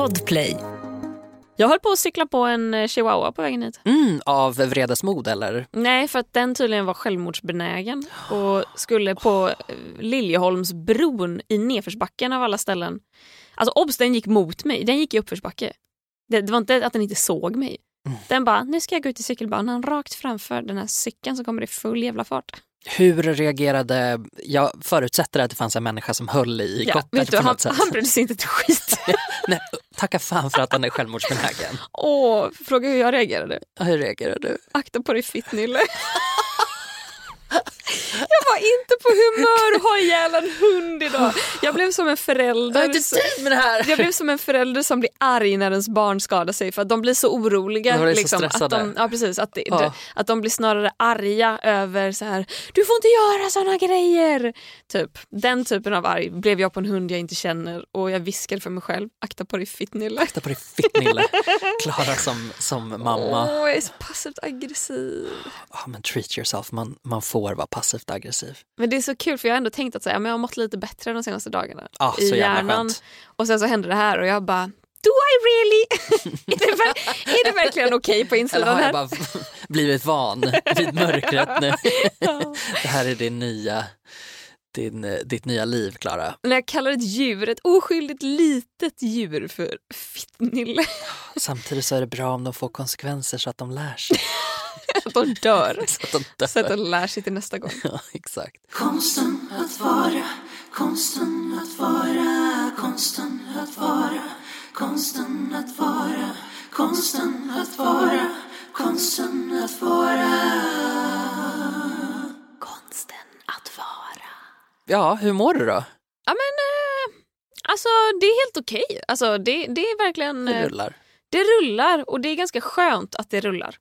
Podplay. Jag höll på att cykla på en eh, chihuahua på vägen hit. Mm, av vredesmod eller? Nej, för att den tydligen var självmordsbenägen och skulle på eh, Liljeholmsbron i nedförsbacken av alla ställen. Alltså obs, den gick mot mig. Den gick i uppförsbacke. Det, det var inte att den inte såg mig. Den bara, nu ska jag gå ut i cykelbanan rakt framför den här cykeln som kommer i full jävla fart. Hur reagerade, jag förutsätter att det fanns en människa som höll i Ja, kopplet vet du, på han, något sätt. han brydde sig inte ett skit. Nej, tacka fan för att han är självmordsbenägen. Åh, fråga hur jag reagerade. Hur reagerar du? Akta på dig fittnylle. Jag var inte på humör att ha ihjäl en hund idag. Jag blev som en förälder. med det här! Jag blev som en förälder som blir arg när ens barn skadar sig för att de blir så oroliga. De blir så liksom, att, stressade. de, ja, precis, att, det, Ja. att de blir snarare arga över så här du får inte göra såna grejer. Typ. Den typen av arg blev jag på en hund jag inte känner och jag viskade för mig själv akta på dig fittnylle. Akta på dig fittnille. Klara som, som mamma. Åh, jag är så passivt aggressiv. Ja, men treat yourself, man, man får vara passivt aggressiv. Men det är så kul för jag har ändå tänkt att så här, men jag har mått lite bättre de senaste dagarna. Ja, i hjärnan. Och sen så hände det här och jag bara Do I really? är, det är det verkligen okej på Eller insidan har jag här? bara blivit van vid mörkret nu? Det här är din nya, din, ditt nya liv, Klara. När jag kallar ett djur, ett oskyldigt litet djur för fittnille. Samtidigt så är det bra om de får konsekvenser så att de lär sig. att de dör. Så att de dör. Så att de lär sig till nästa gång. Ja, exakt. Konsten att vara, konsten att vara, konsten att vara, konsten att vara, konsten att vara, konsten att vara. Konsten att vara. Ja, hur mår du då? Ja men eh, alltså det är helt okej. Alltså det, det är verkligen... Det eh, rullar. Det rullar och det är ganska skönt att det rullar.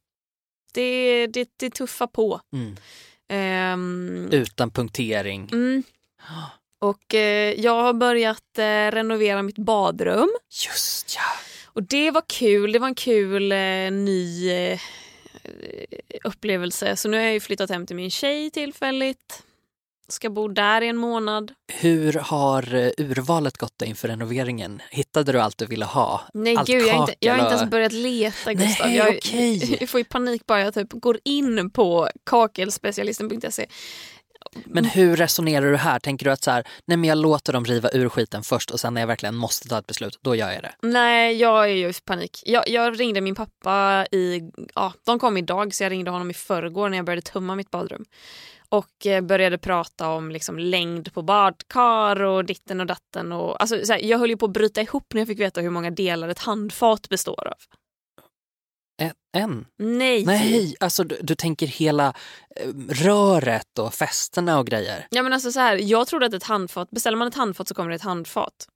Det, det, det tuffar på. Mm. Ehm, Utan punktering. mm. Och eh, jag har börjat eh, renovera mitt badrum. Just ja. Och det var kul. Det var en kul eh, ny eh, upplevelse. Så nu har jag ju flyttat hem till min tjej tillfälligt. Ska bo där i en månad. Hur har eh, urvalet gått inför renoveringen? Hittade du allt du ville ha? Nej allt gud, jag har, inte, jag har inte ens börjat leta Gustav. Nej, jag, okej. jag får ju panik bara jag typ går in på kakelspecialisten.se. Men hur resonerar du här? Tänker du att så här, nej men jag låter dem riva ur skiten först och sen när jag verkligen måste ta ett beslut, då gör jag det? Nej, jag är ju i panik. Jag, jag ringde min pappa i... Ja, de kom idag så jag ringde honom i förrgår när jag började tumma mitt badrum. Och eh, började prata om liksom längd på badkar och ditten och datten. Och, alltså, så här, jag höll ju på att bryta ihop när jag fick veta hur många delar ett handfat består av. En? en? Nej! Nej, alltså du, du tänker hela eh, röret och fästena och grejer. Ja, men alltså, så här, jag trodde att ett handfat, beställer man ett handfat så kommer det ett handfat.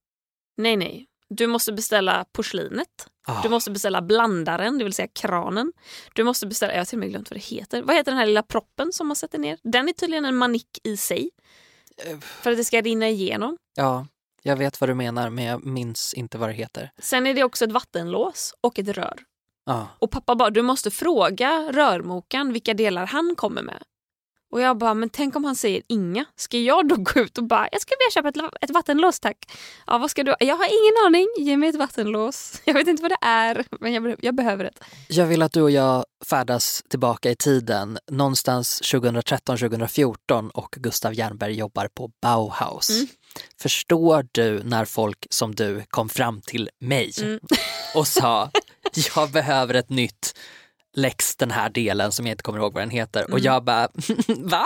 Nej, nej. Du måste beställa porslinet. Ah. Du måste beställa blandaren, det vill säga kranen. Du måste beställa, jag har till och med glömt vad det heter. Vad heter den här lilla proppen som man sätter ner? Den är tydligen en manik i sig. För att det ska rinna igenom. Ja, jag vet vad du menar men jag minns inte vad det heter. Sen är det också ett vattenlås och ett rör. Ja. Och pappa bara, du måste fråga rörmokaren vilka delar han kommer med. Och jag bara, men tänk om han säger inga. Ska jag då gå ut och bara, jag ska vilja köpa ett, ett vattenlås tack. Ja, vad ska du? Jag har ingen aning. Ge mig ett vattenlås. Jag vet inte vad det är, men jag, jag behöver det. Jag vill att du och jag färdas tillbaka i tiden, någonstans 2013-2014 och Gustav Jernberg jobbar på Bauhaus. Mm. Förstår du när folk som du kom fram till mig Mm. och sa jag behöver ett nytt läx den här delen som jag inte kommer ihåg vad den heter och Mm. jag bara va?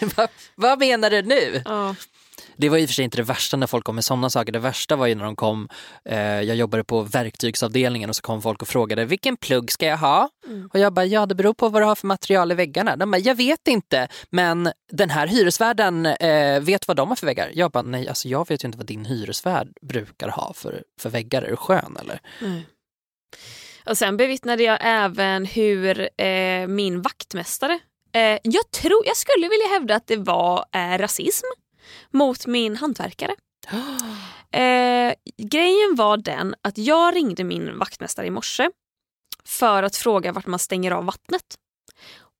Va? Vad menar du nu? Ja. Det var i och för sig inte det värsta när folk kom med sådana saker. Det värsta var ju när de kom, eh, jag jobbade på verktygsavdelningen och så kom folk och frågade vilken plugg ska jag ha? Mm. Och jag bara, ja det beror på vad du har för material i väggarna. De bara, jag vet inte men den här hyresvärden eh, vet vad de har för väggar. Jag bara, nej alltså jag vet ju inte vad din hyresvärd brukar ha för, för väggar. Är du skön eller? Nej. Och sen bevittnade jag även hur eh, min vaktmästare, eh, jag, tror, jag skulle vilja hävda att det var eh, rasism mot min hantverkare. Eh, grejen var den att jag ringde min vaktmästare i morse för att fråga vart man stänger av vattnet.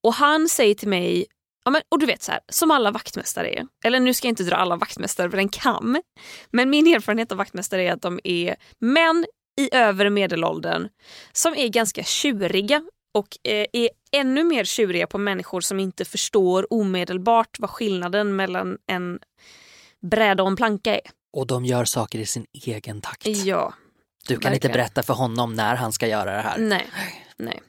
Och han säger till mig, Ja, men, och du vet så här, som alla vaktmästare är, eller nu ska jag inte dra alla vaktmästare över en kam, men min erfarenhet av vaktmästare är att de är män i övre medelåldern som är ganska tjuriga och eh, är ännu mer tjuriga på människor som inte förstår omedelbart vad skillnaden mellan en bräda och en planka är. Och de gör saker i sin egen takt. Ja, du kan inte verkligen. berätta för honom när han ska göra det här. nej. nej.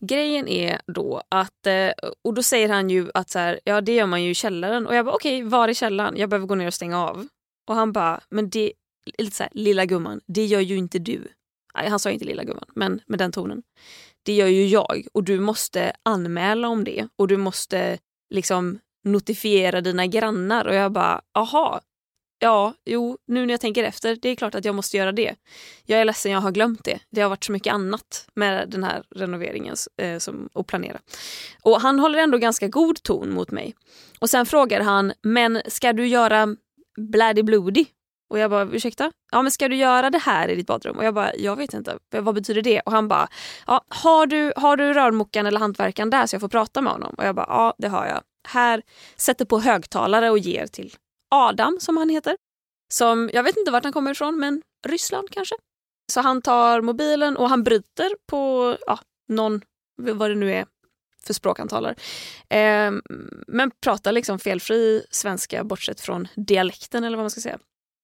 Grejen är då att, eh, och då säger han ju att så här, ja det gör man ju i källaren och jag bara okej, var i källaren? Jag behöver gå ner och stänga av. Och han bara, men det, lite så här, lilla gumman, det gör ju inte du. Nej, han sa inte lilla gumman, men med den tonen. Det gör ju jag och du måste anmäla om det och du måste liksom notifiera dina grannar och jag bara, aha, ja, jo, nu när jag tänker efter, det är klart att jag måste göra det. Jag är ledsen, jag har glömt det. Det har varit så mycket annat med den här renoveringen eh, som, och planera. Och han håller ändå ganska god ton mot mig. Och sen frågar han, men ska du göra Bloody Bloody? Och jag bara, ursäkta? Ja men ska du göra det här i ditt badrum? Och jag bara, jag vet inte. Vad betyder det? Och han bara, ja, har, du, har du rörmokaren eller hantverkaren där så jag får prata med honom? Och jag bara, ja det har jag. Här, sätter på högtalare och ger till Adam som han heter. Som, jag vet inte vart han kommer ifrån men Ryssland kanske. Så han tar mobilen och han bryter på ja, någon, vad det nu är för språk han talar. Eh, men pratar liksom felfri svenska bortsett från dialekten eller vad man ska säga.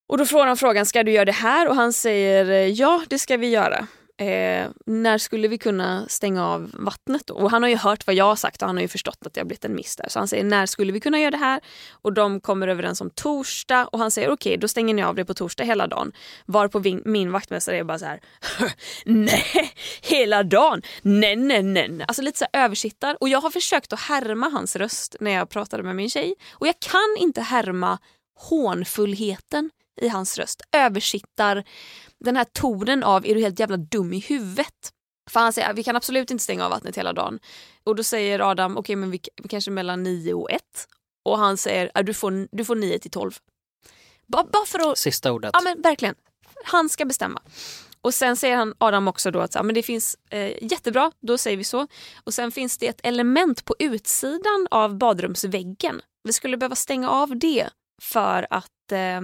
Och då får han frågan, ska du göra det här? Och han säger, ja det ska vi göra. Eh, när skulle vi kunna stänga av vattnet då? Och han har ju hört vad jag har sagt och han har ju förstått att det har blivit en miss där. Så han säger, när skulle vi kunna göra det här? Och de kommer överens om torsdag och han säger, okej okay, då stänger ni av det på torsdag hela dagen. Varpå min, min vaktmästare är bara så här, nej, hela dagen, nej, nej, nej. Alltså lite så här översittar. Och jag har försökt att härma hans röst när jag pratade med min tjej. Och jag kan inte härma hånfullheten i hans röst. Översittar den här tonen av är du helt jävla dum i huvudet? För han säger vi kan absolut inte stänga av vattnet hela dagen. Och då säger Adam okej okay, men vi, kanske mellan 9 och 1. Och han säger du får, du får 9 till 12. Bara, bara för att... Sista ordet. Ja men verkligen. Han ska bestämma. Och sen säger han Adam också då att så, men det finns eh, jättebra, då säger vi så. Och sen finns det ett element på utsidan av badrumsväggen. Vi skulle behöva stänga av det för att eh,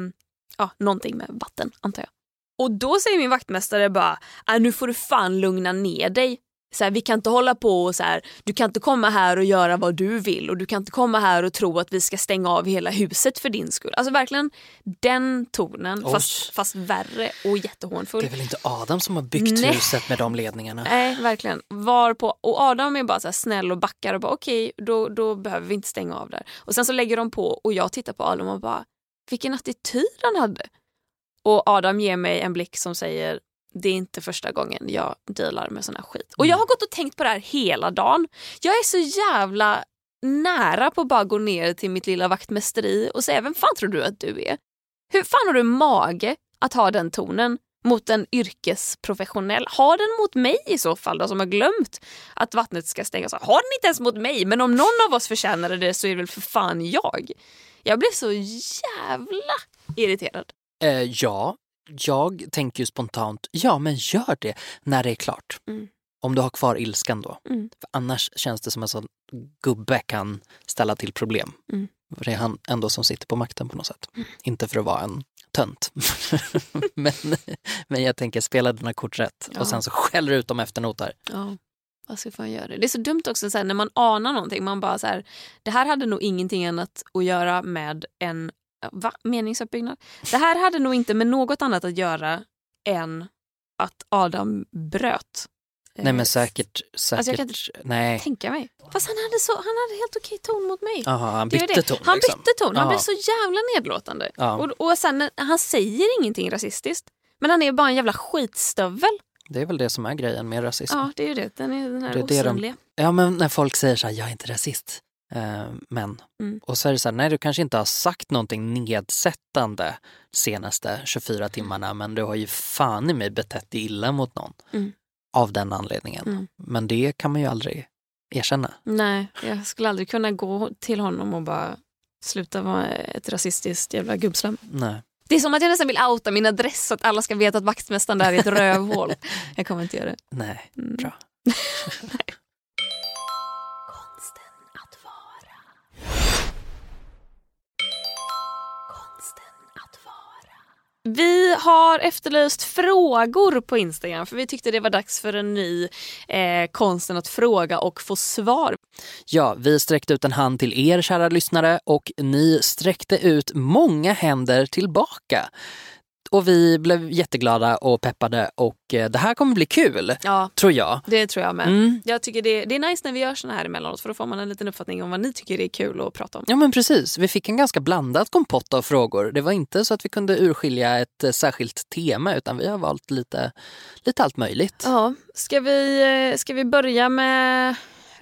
ja, någonting med vatten antar jag. Och då säger min vaktmästare bara, äh, nu får du fan lugna ner dig. Så här, vi kan inte hålla på och så här, du kan inte komma här och göra vad du vill och du kan inte komma här och tro att vi ska stänga av hela huset för din skull. Alltså verkligen den tonen fast, fast värre och jättehånfull. Det är väl inte Adam som har byggt Nej. huset med de ledningarna? Nej, verkligen. Var på, och Adam är bara så snäll och backar och bara okej, okay, då, då behöver vi inte stänga av där. Och sen så lägger de på och jag tittar på Adam och bara vilken attityd han hade. Och Adam ger mig en blick som säger det är inte första gången jag dealar med sån här skit. Och jag har gått och tänkt på det här hela dagen. Jag är så jävla nära på att bara gå ner till mitt lilla vaktmästeri och säga vem fan tror du att du är? Hur fan har du mage att ha den tonen mot en yrkesprofessionell? Ha den mot mig i så fall då som har glömt att vattnet ska stängas av. Ha den inte ens mot mig men om någon av oss förtjänade det så är det väl för fan jag. Jag blev så jävla irriterad. Eh, ja, jag tänker spontant, ja men gör det när det är klart. Mm. Om du har kvar ilskan då. Mm. Annars känns det som en sån gubbe kan ställa till problem. Mm. För det är han ändå som sitter på makten på något sätt. Inte för att vara en tönt. men, men jag tänker spela dina kort rätt Ja. och sen så skäller du ut dem efter notar. Ja, vad ska fan göra det? Det är så dumt också så här, när man anar någonting. Man bara så här, det här hade nog ingenting annat att göra med en va? meningsuppbyggnad. Det här hade nog inte med något annat att göra än att Adam bröt. Nej men Eh, säkert, säkert, jag kan nej. Tänka mig. Fast han hade, så, han hade helt okej ton mot mig. Jaha, han Det bytte det. ton. Han liksom. bytte ton. Han Ja. blev så jävla nedlåtande. Och, och sen, han säger ingenting rasistiskt. Men han är bara en jävla skitstövel. Det är väl det som är grejen med rasism. Ja, det är ju det. Den, är, den här Det är det de- osynliga. Ja men när folk säger så här, jag är inte rasist. Eh, men. Mm. Och så är det så här, nej du kanske inte har sagt någonting nedsättande senaste 24 timmarna men du har ju fan i mig betett dig illa mot någon. Mm. Av den anledningen. Mm. Men det kan man ju aldrig erkänna. Nej, jag skulle aldrig kunna gå till honom och bara sluta vara ett rasistiskt jävla gubbslam. Nej. Det är som att jag nästan vill outa min adress så att alla ska veta att vaktmästaren där är ett rövhål. Jag kommer inte göra det. Nej, Mm. bra. Vi har efterlyst frågor på Instagram för vi tyckte det var dags för en ny eh, konsten att fråga och få svar. Ja, vi sträckte ut en hand till er kära lyssnare och ni sträckte ut många händer tillbaka. Och vi blev jätteglada och peppade och eh, det här kommer bli kul, Ja, tror jag. det tror jag med. Mm. Jag tycker det, det är nice när vi gör såna här emellanåt för då får man en liten uppfattning om vad ni tycker är kul att prata om. Ja men precis, vi fick en ganska blandad kompott av frågor. Det var inte så att vi kunde urskilja ett eh, särskilt tema utan vi har valt lite, lite allt möjligt. Ja, ska vi, eh, ska vi börja med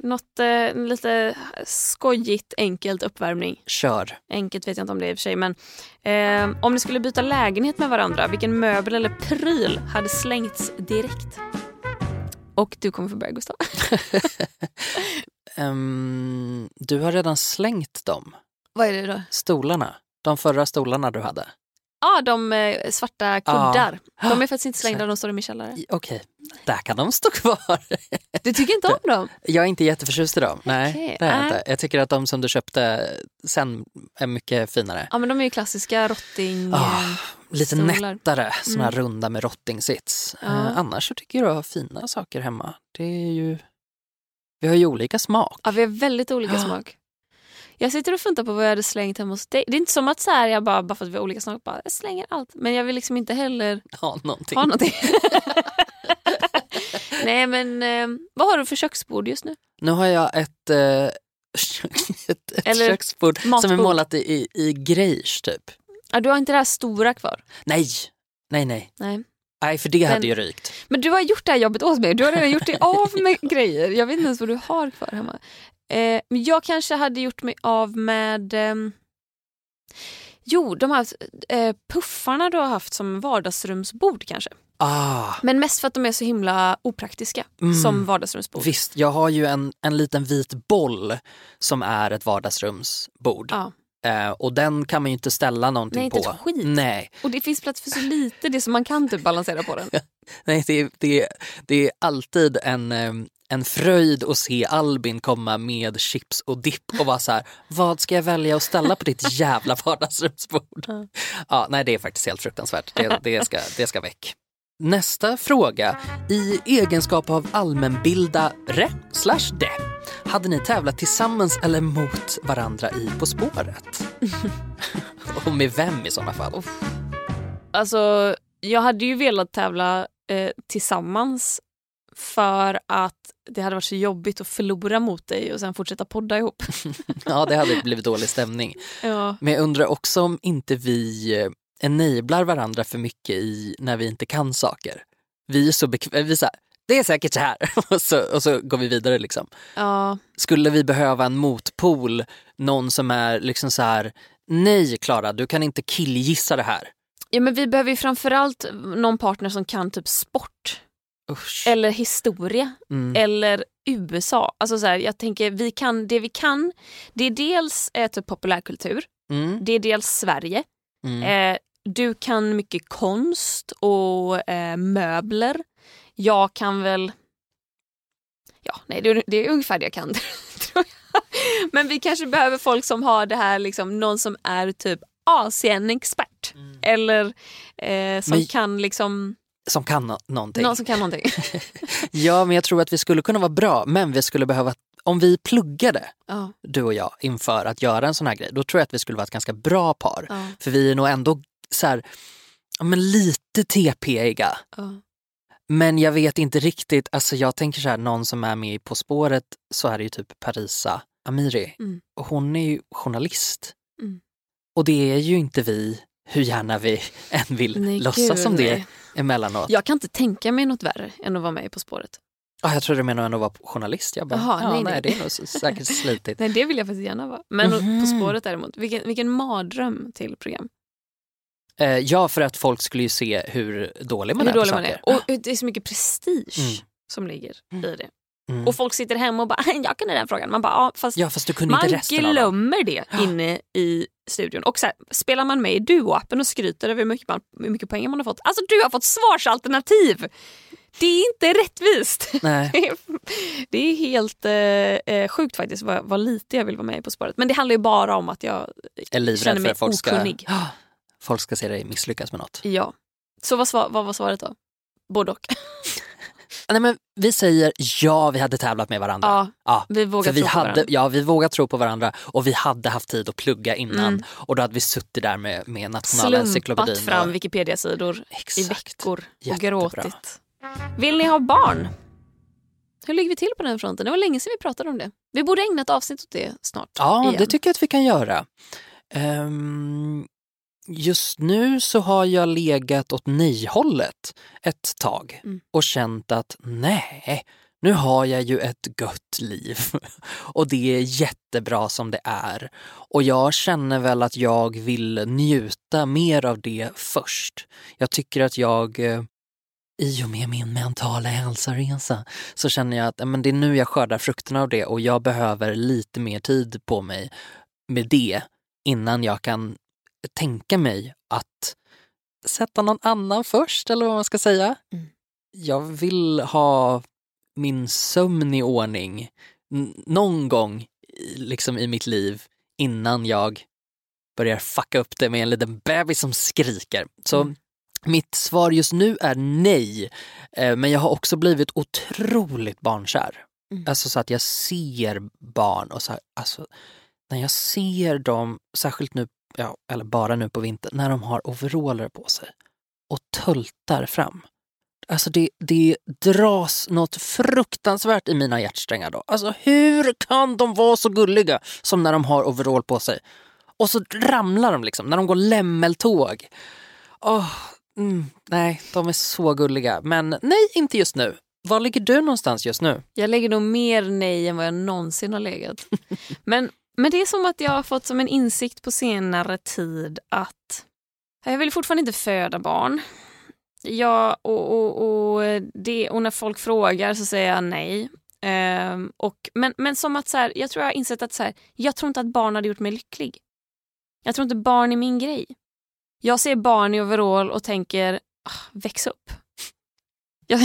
något eh, lite skojigt, enkelt uppvärmning? Kör. Enkelt vet jag inte om det är i och för sig men eh, om ni skulle byta lägenhet med varandra, vilken möbel eller pryl hade slängts direkt? Och du kommer få börja Gustav. Ehm, du har redan slängt dem, Vad är det då? stolarna. De förra stolarna du hade. Ja, de eh, svarta kuddar. Ja. De är faktiskt inte slängda, de står i min källare. Okej, där kan de stå kvar. Du tycker inte om dem? Jag är inte jätteförtjust i dem. Nej, Okej, det är jag nej. inte. Jag tycker att de som du köpte sen är mycket finare. Ja, men de är ju klassiska rotting... Eh, Lite stolar. nättare, såna här Mm. runda med rottingsits. Ja. Eh, annars så tycker jag du har fina saker hemma. Det är ju... Vi har ju olika smak. Ja, vi har väldigt olika Ja. smak. Jag sitter och funtar på vad jag hade slängt hemma hos dig. Det är inte som att så här, jag bara, bara för att vi har olika smak, bara, jag slänger allt. Men jag vill liksom inte heller Ja, någonting. ha någonting. Nej men eh, vad har du för köksbord just nu? Nu har jag ett, eh, ett, ett Eller köksbord som är matbord. målat i, i, i grejs typ. Ja, du har inte det här stora kvar. Nej, nej, nej. Nej. Nej, för det hade Men- ju rykt. Men du har gjort det här jobbet åt mig. Du har redan gjort dig av med grejer. Jag vet inte ens vad du har kvar hemma. Eh, men jag kanske hade gjort mig av med... ehm, jo, de här eh, puffarna du har haft som vardagsrumsbord kanske. Ah, Men mest för att de är så himla opraktiska Mm. som vardagsrumsbord. visst, jag har ju en, en liten vit boll som är ett vardagsrumsbord. Ja. Eh, och den kan man ju inte ställa någonting Nej, inte på. ett skit. Nej, Och det finns plats för så lite, det som man kan typ balansera på den. nej det, är- det, det är alltid en, en fröjd att se Albin komma med chips och dipp och vara så här, vad ska jag välja att ställa på ditt jävla vardagsrumsbord? Ja, nej, det är faktiskt helt fruktansvärt. Det, det, ska, det ska väck. Nästa fråga. I egenskap av allmänbildare slash det, hade ni tävlat tillsammans eller mot varandra i På spåret? och med vem i sådana fall? Alltså, jag hade ju velat tävla eh, tillsammans för att det hade varit så jobbigt att förlora mot dig och sen fortsätta podda ihop. Ja, det hade blivit dålig stämning. Ja. Men jag undrar också om inte vi eh, enablar varandra för mycket i när vi inte kan saker. Vi är så bekväma, vi är så här, det är säkert så här och så, och så går vi vidare liksom. ja. Skulle vi behöva en motpol, någon som är liksom så här, nej Klara du kan inte killgissa det här. Ja men vi behöver ju framförallt någon partner som kan typ sport Usch. eller historia Mm. eller USA. Alltså så här, jag tänker vi kan, det vi kan, det är dels eh, typ populärkultur, Mm. det är dels Sverige. Mm. Eh, du kan mycket konst och eh, möbler. Jag kan väl... Ja, nej, det, är- det är ungefär det jag kan. tror jag. Men vi kanske behöver folk som har det här, liksom, någon som är typ Asien-expert. Eller eh, som Men- kan liksom, Som kan nå- någonting. någon som kan någonting. Ja men jag tror att vi skulle kunna vara bra men vi skulle behöva, om vi pluggade ja, du och jag inför att göra en sån här grej, då tror jag att vi skulle vara ett ganska bra par. ja, För vi är nog ändå så här, men lite TP-iga. ja. Men jag vet inte riktigt, alltså jag tänker så här, någon som är med i På spåret så är det ju typ Parisa Amiri. Mm. Och hon är ju journalist. Mm. Och det är ju inte vi, hur gärna vi än vill Nej, låtsas gud, som det nej. emellanåt. Jag kan inte tänka mig något värre än att vara med i På spåret. Ah, jag tror du menar att vara journalist. Jag bara, Jaha, ja, nej, nej, nej. det är nog säkert slitigt. Nej, det vill jag faktiskt gärna vara. Men Mhm. På spåret däremot, vilken, vilken mardröm till program. Eh, ja, för att folk skulle ju se hur dålig man Hur är på dålig man saker. är. Och det är så mycket prestige Mm. som ligger Mm. i det. Mm. Och folk sitter hemma och bara jag kan den frågan. Man bara ja, fast Ja, fast du kunde man glömmer det inne i studion. Och så här, spelar man med i Duo-appen och skryter över hur mycket, man, hur mycket poäng man har fått. Alltså du har fått svarsalternativ! Det är inte rättvist. Det är, helt eh, eh, sjukt faktiskt vad, vad lite jag vill vara med På spåret. Men det handlar ju bara om att jag är känner för mig att folk ska okunnig. Ah, folk ska se dig misslyckas med något. Ja. Så vad, svar, vad var svaret då? Både och. Nej, men vi säger ja, vi hade tävlat med varandra. Ja, Ja, vi vågar för vi tro på hade, varandra. ja, vi vågar tro på varandra och vi hade haft tid att plugga innan Mm. och då hade vi suttit där med, med nationalencyklopedin. Slumpat fram och- Wikipedia-sidor i veckor och Jättebra. gråtit. Vill ni ha barn? Hur ligger vi till på den fronten? Det var länge sedan vi pratade om det. Vi borde ägna ett avsnitt åt det snart. Ja, igen. det tycker jag att vi kan göra. Ehm, just nu så har jag legat åt nej-hållet ett tag Mm. och känt att nej, nu har jag ju ett gött liv och det är jättebra som det är. Och jag känner väl att jag vill njuta mer av det först. Jag tycker att jag eh, i och med min mentala hälsoresa så känner jag att men det är nu jag skördar frukterna av det och jag behöver lite mer tid på mig med det innan jag kan tänka mig att sätta någon annan först eller vad man ska säga. Mm. Jag vill ha min sömn i ordning någon gång liksom i mitt liv innan jag börjar fucka upp det med en liten bebis som skriker. Så Mm. mitt svar just nu är nej. Eh, Men jag har också blivit otroligt barnkär. Mm. Alltså så att jag ser barn och så här, alltså när jag ser dem, särskilt nu, ja, eller bara nu på vintern, när de har overaller på sig och tultar fram. Alltså det, det dras något fruktansvärt i mina hjärtsträngar då. Alltså hur kan de vara så gulliga som när de har overall på sig? Och så ramlar de liksom, när de går lämmeltåg. Åh, mm, nej, de är så gulliga. Men nej, inte just nu. Var ligger du någonstans just nu? Jag lägger nog mer nej än vad jag någonsin har legat. men, men det är som att jag har fått som en insikt på senare tid att jag vill fortfarande inte föda barn. Ja, och, och, och, det, och när folk frågar så säger jag nej. Ehm, och, men, men som att så här, jag tror jag har insett att så här, jag tror inte att barn hade gjort mig lycklig. Jag tror inte barn är min grej. Jag ser barn i overall och tänker, ah, väx upp. Jag,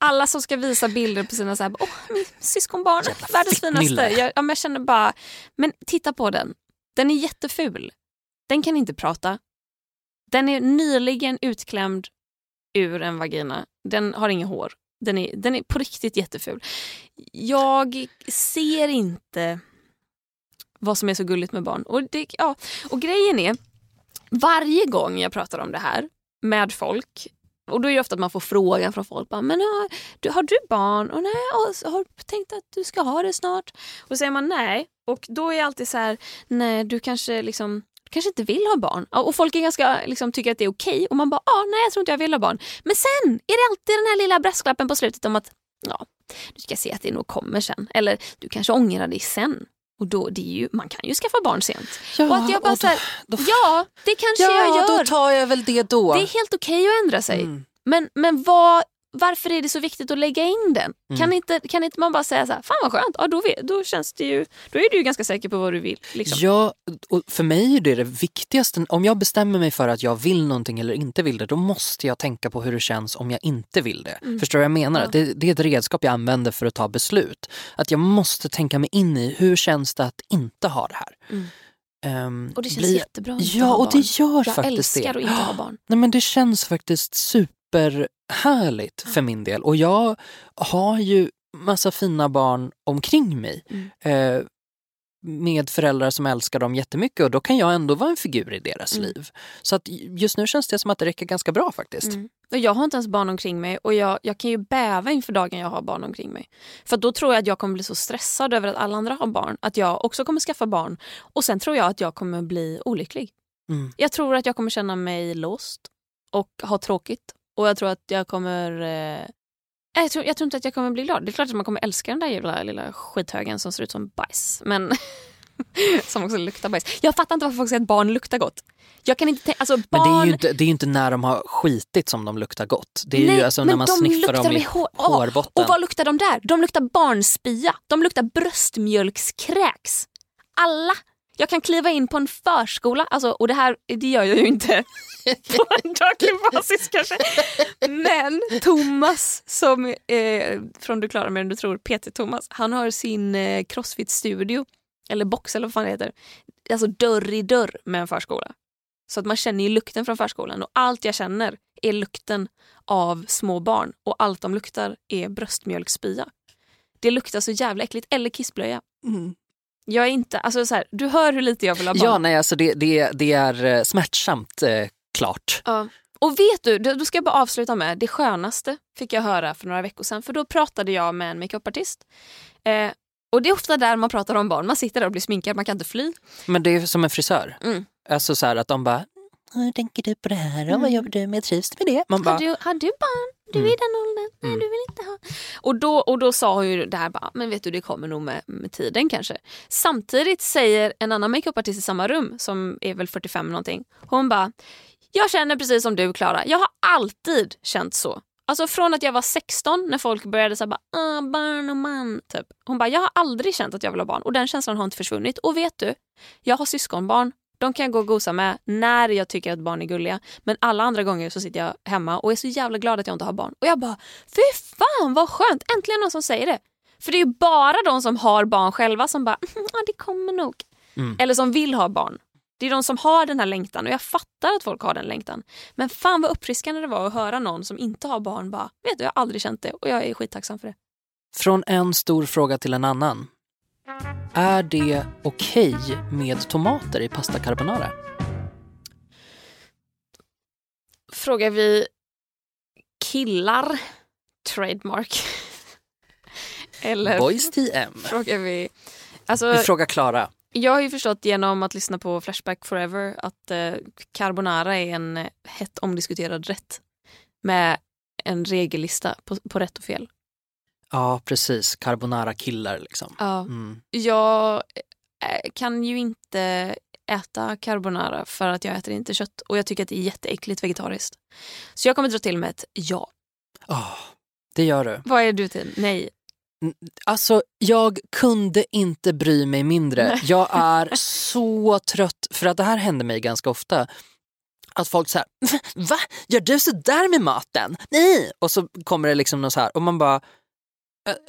alla som ska visa bilder på sina så här, min syskonbarn, världens finaste. Jag, ja, jag känner bara, men titta på den. Den är jätteful. Den kan inte prata. Den är nyligen utklämd ur en vagina. Den har inget hår. Den är, den är på riktigt jätteful. Jag ser inte vad som är så gulligt med barn. Och, det, ja, och grejen är, varje gång jag pratar om det här med folk och då är det ofta att man får frågan från folk. Bara, men har, du, har du barn? Och nej, och, har du tänkt att du ska ha det snart? Och så säger man nej. Och då är jag alltid så här, nej du kanske liksom kanske inte vill ha barn. Och folk är ganska, liksom, tycker att det är okej. Och man bara, ah, nej jag tror inte jag vill ha barn. Men sen är det alltid den här lilla brasklappen på slutet om att ja, du ska se att det nog kommer sen. Eller du kanske ångrar dig sen. Och då, det ju, man kan ju skaffa barn sent. och att jag bara och så här, då- ja det kanske ja, jag gör. då tar jag väl det då. Det är helt okej att ändra sig. Mm. Men, men vad, varför är det så viktigt att lägga in den? Mm. Kan, inte, kan inte man bara säga så här, fan vad skönt, ja, då, då, känns det ju, då är du ju ganska säker på vad du vill. Liksom. Ja, och för mig är det det viktigaste. Om jag bestämmer mig för att jag vill någonting eller inte vill det, då måste jag tänka på hur det känns om jag inte vill det. Mm. Förstår du vad jag menar? Ja. Det, det är ett redskap jag använder för att ta beslut. Att jag måste tänka mig in i hur känns det att inte ha det här. Mm. Ehm, Och det känns bli- jättebra att inte Ja, ha och barn. det gör Jag faktiskt älskar det. att inte ha barn. Nej, men det känns faktiskt superhärligt för min del. Och jag har ju massa fina barn omkring mig. Mm. Eh, med föräldrar som älskar dem jättemycket och då kan jag ändå vara en figur i deras Mm. liv. Så att just nu känns det som att det räcker ganska bra faktiskt. Mm. Och jag har inte ens barn omkring mig och jag, jag kan ju bäva inför dagen jag har barn omkring mig. För då tror jag att jag kommer bli så stressad över att alla andra har barn att jag också kommer skaffa barn. Och sen tror jag att jag kommer bli olycklig. Mm. Jag tror att jag kommer känna mig låst och ha tråkigt. Och jag tror att jag kommer... Eh, jag, tror, jag tror inte att jag kommer bli glad. Det är klart att man kommer älska den där jävla lilla skithögen som ser ut som bajs. Men som också luktar bajs. Jag fattar inte varför folk säger att barn luktar gott. Jag kan inte. Alltså barn... Men det är ju inte, det är ju inte när de har skitit som de luktar gott. Det är ju Nej, alltså när man de sniffar dem i hår- hårbotten. Och vad luktar de där? De luktar barnspya. De luktar bröstmjölkskräks. Alla. Jag kan kliva in på en förskola, alltså, och det här det gör jag ju inte på en daglig basis kanske. Men Thomas, som eh, från Du klarar mer än du tror, PT-Thomas, han har sin eh, crossfit-studio, eller box eller vad fan det heter, alltså dörr i dörr med en förskola. Så att man känner ju lukten från förskolan och allt jag känner är lukten av små barn och allt de luktar är bröstmjölksspya. Det luktar så jävla äckligt, eller kissblöja. Mm. Jag är inte, alltså så här, du hör hur lite jag vill ha barn. Ja, nej, alltså det, det, det är eh, smärtsamt eh, klart. Ja. Och vet du, då ska jag bara avsluta med det skönaste fick jag höra för några veckor sedan. För då pratade jag med en makeupartist. Eh, och det är ofta där man pratar om barn. Man sitter där och blir sminkad, man kan inte fly. Men det är som en frisör. Mm. Alltså så här att de bara, hur tänker du på det här och vad gör du med, trivs du med det? Man bara, Har du, har du barn? Du är Mm. i den åldern? Nej, du vill inte ha. Och då, och då sa hon ju det här, bara, men vet du det kommer nog med, med tiden kanske. Samtidigt säger en annan makeupartist i samma rum, som är väl 45 någonting, hon bara, jag känner precis som du Klara, jag har alltid känt så. Alltså från att jag var 16 när folk började säga ah, barn och man. Typ. Hon bara, jag har aldrig känt att jag vill ha barn och den känslan har inte försvunnit. Och vet du, jag har syskonbarn. De kan jag gå och gosa med när jag tycker att barn är gulliga. Men alla andra gånger så sitter jag hemma och är så jävla glad att jag inte har barn. Och jag bara, fy fan vad skönt! Äntligen någon som säger det. För det är ju bara de som har barn själva som bara, ja det kommer nog. Mm. Eller som vill ha barn. Det är de som har den här längtan och jag fattar att folk har den längtan. Men fan vad uppfriskande det var att höra någon som inte har barn bara, vet du jag har aldrig känt det och jag är skittacksam för det. från en stor fråga till en annan. Är det okej med tomater i pasta carbonara? Frågar vi killar, trademark. Eller Boys TM. frågar vi... Alltså, Vi frågar Klara. jag har ju förstått genom att lyssna på Flashback Forever att eh, carbonara är en hett omdiskuterad rätt. Med en regellista på, på rätt och fel. Ja, precis. Carbonara killar liksom. Ja. Mm. Jag eh, kan ju inte äta carbonara för att jag äter inte kött och jag tycker att det är jätteäckligt vegetariskt. Så jag kommer dra till med ett ja. Ah, det gör du. Vad är du till? Nej. Alltså, jag kunde inte bry mig mindre. Nej. Jag är så trött, för att det här händer mig ganska ofta. Att folk säger va? Gör du så där med maten? Nej! Och så kommer det liksom något så här och man bara, "Ä,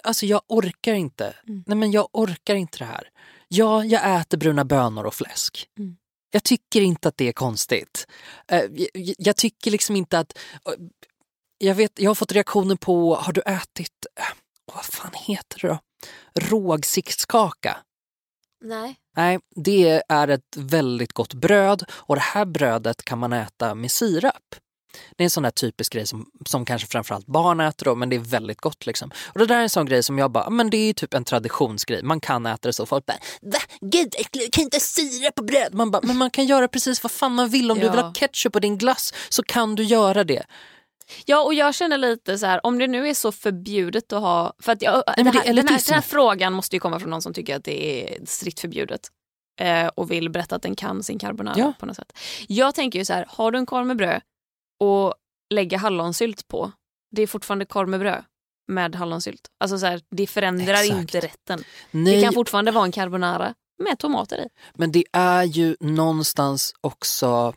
alltså jag orkar inte. Mm. Nej men jag orkar inte det här. Ja, jag äter bruna bönor och fläsk. Mm. Jag tycker inte att det är konstigt. Jag, tycker liksom inte att, jag vet, jag har fått reaktioner på, har du ätit, vad fan heter det då? Rågsiktskaka. Nej. Nej, det är ett väldigt gott bröd och det här brödet kan man äta med sirap. Det är en sån där typisk grej som, som kanske framförallt barn äter då, men det är väldigt gott liksom. Och det där är en sån grej som jag bara, men det är ju typ en traditionsgrej. Man kan äta det så. Folk bara, va? Gud äckligt, kan inte sirap på bröd. Man bara, men man kan göra precis vad fan man vill. Om du Ja. vill ha ketchup på din glass så kan du göra det. Ja, och jag känner lite så här, om det nu är så förbjudet att ha... För att jag, men det det här, är den, här, den här frågan måste ju komma från någon som tycker att det är strikt förbjudet. Eh, och vill berätta att den kan sin carbonara Ja. på något sätt. Jag tänker ju så här, har du en korv med bröd och lägger hallonsylt på, det är fortfarande korv med bröd med hallonsylt. Alltså så här, det förändrar Exakt. inte rätten. Nej, Det kan fortfarande vara en carbonara med tomater i. Men det är ju någonstans också,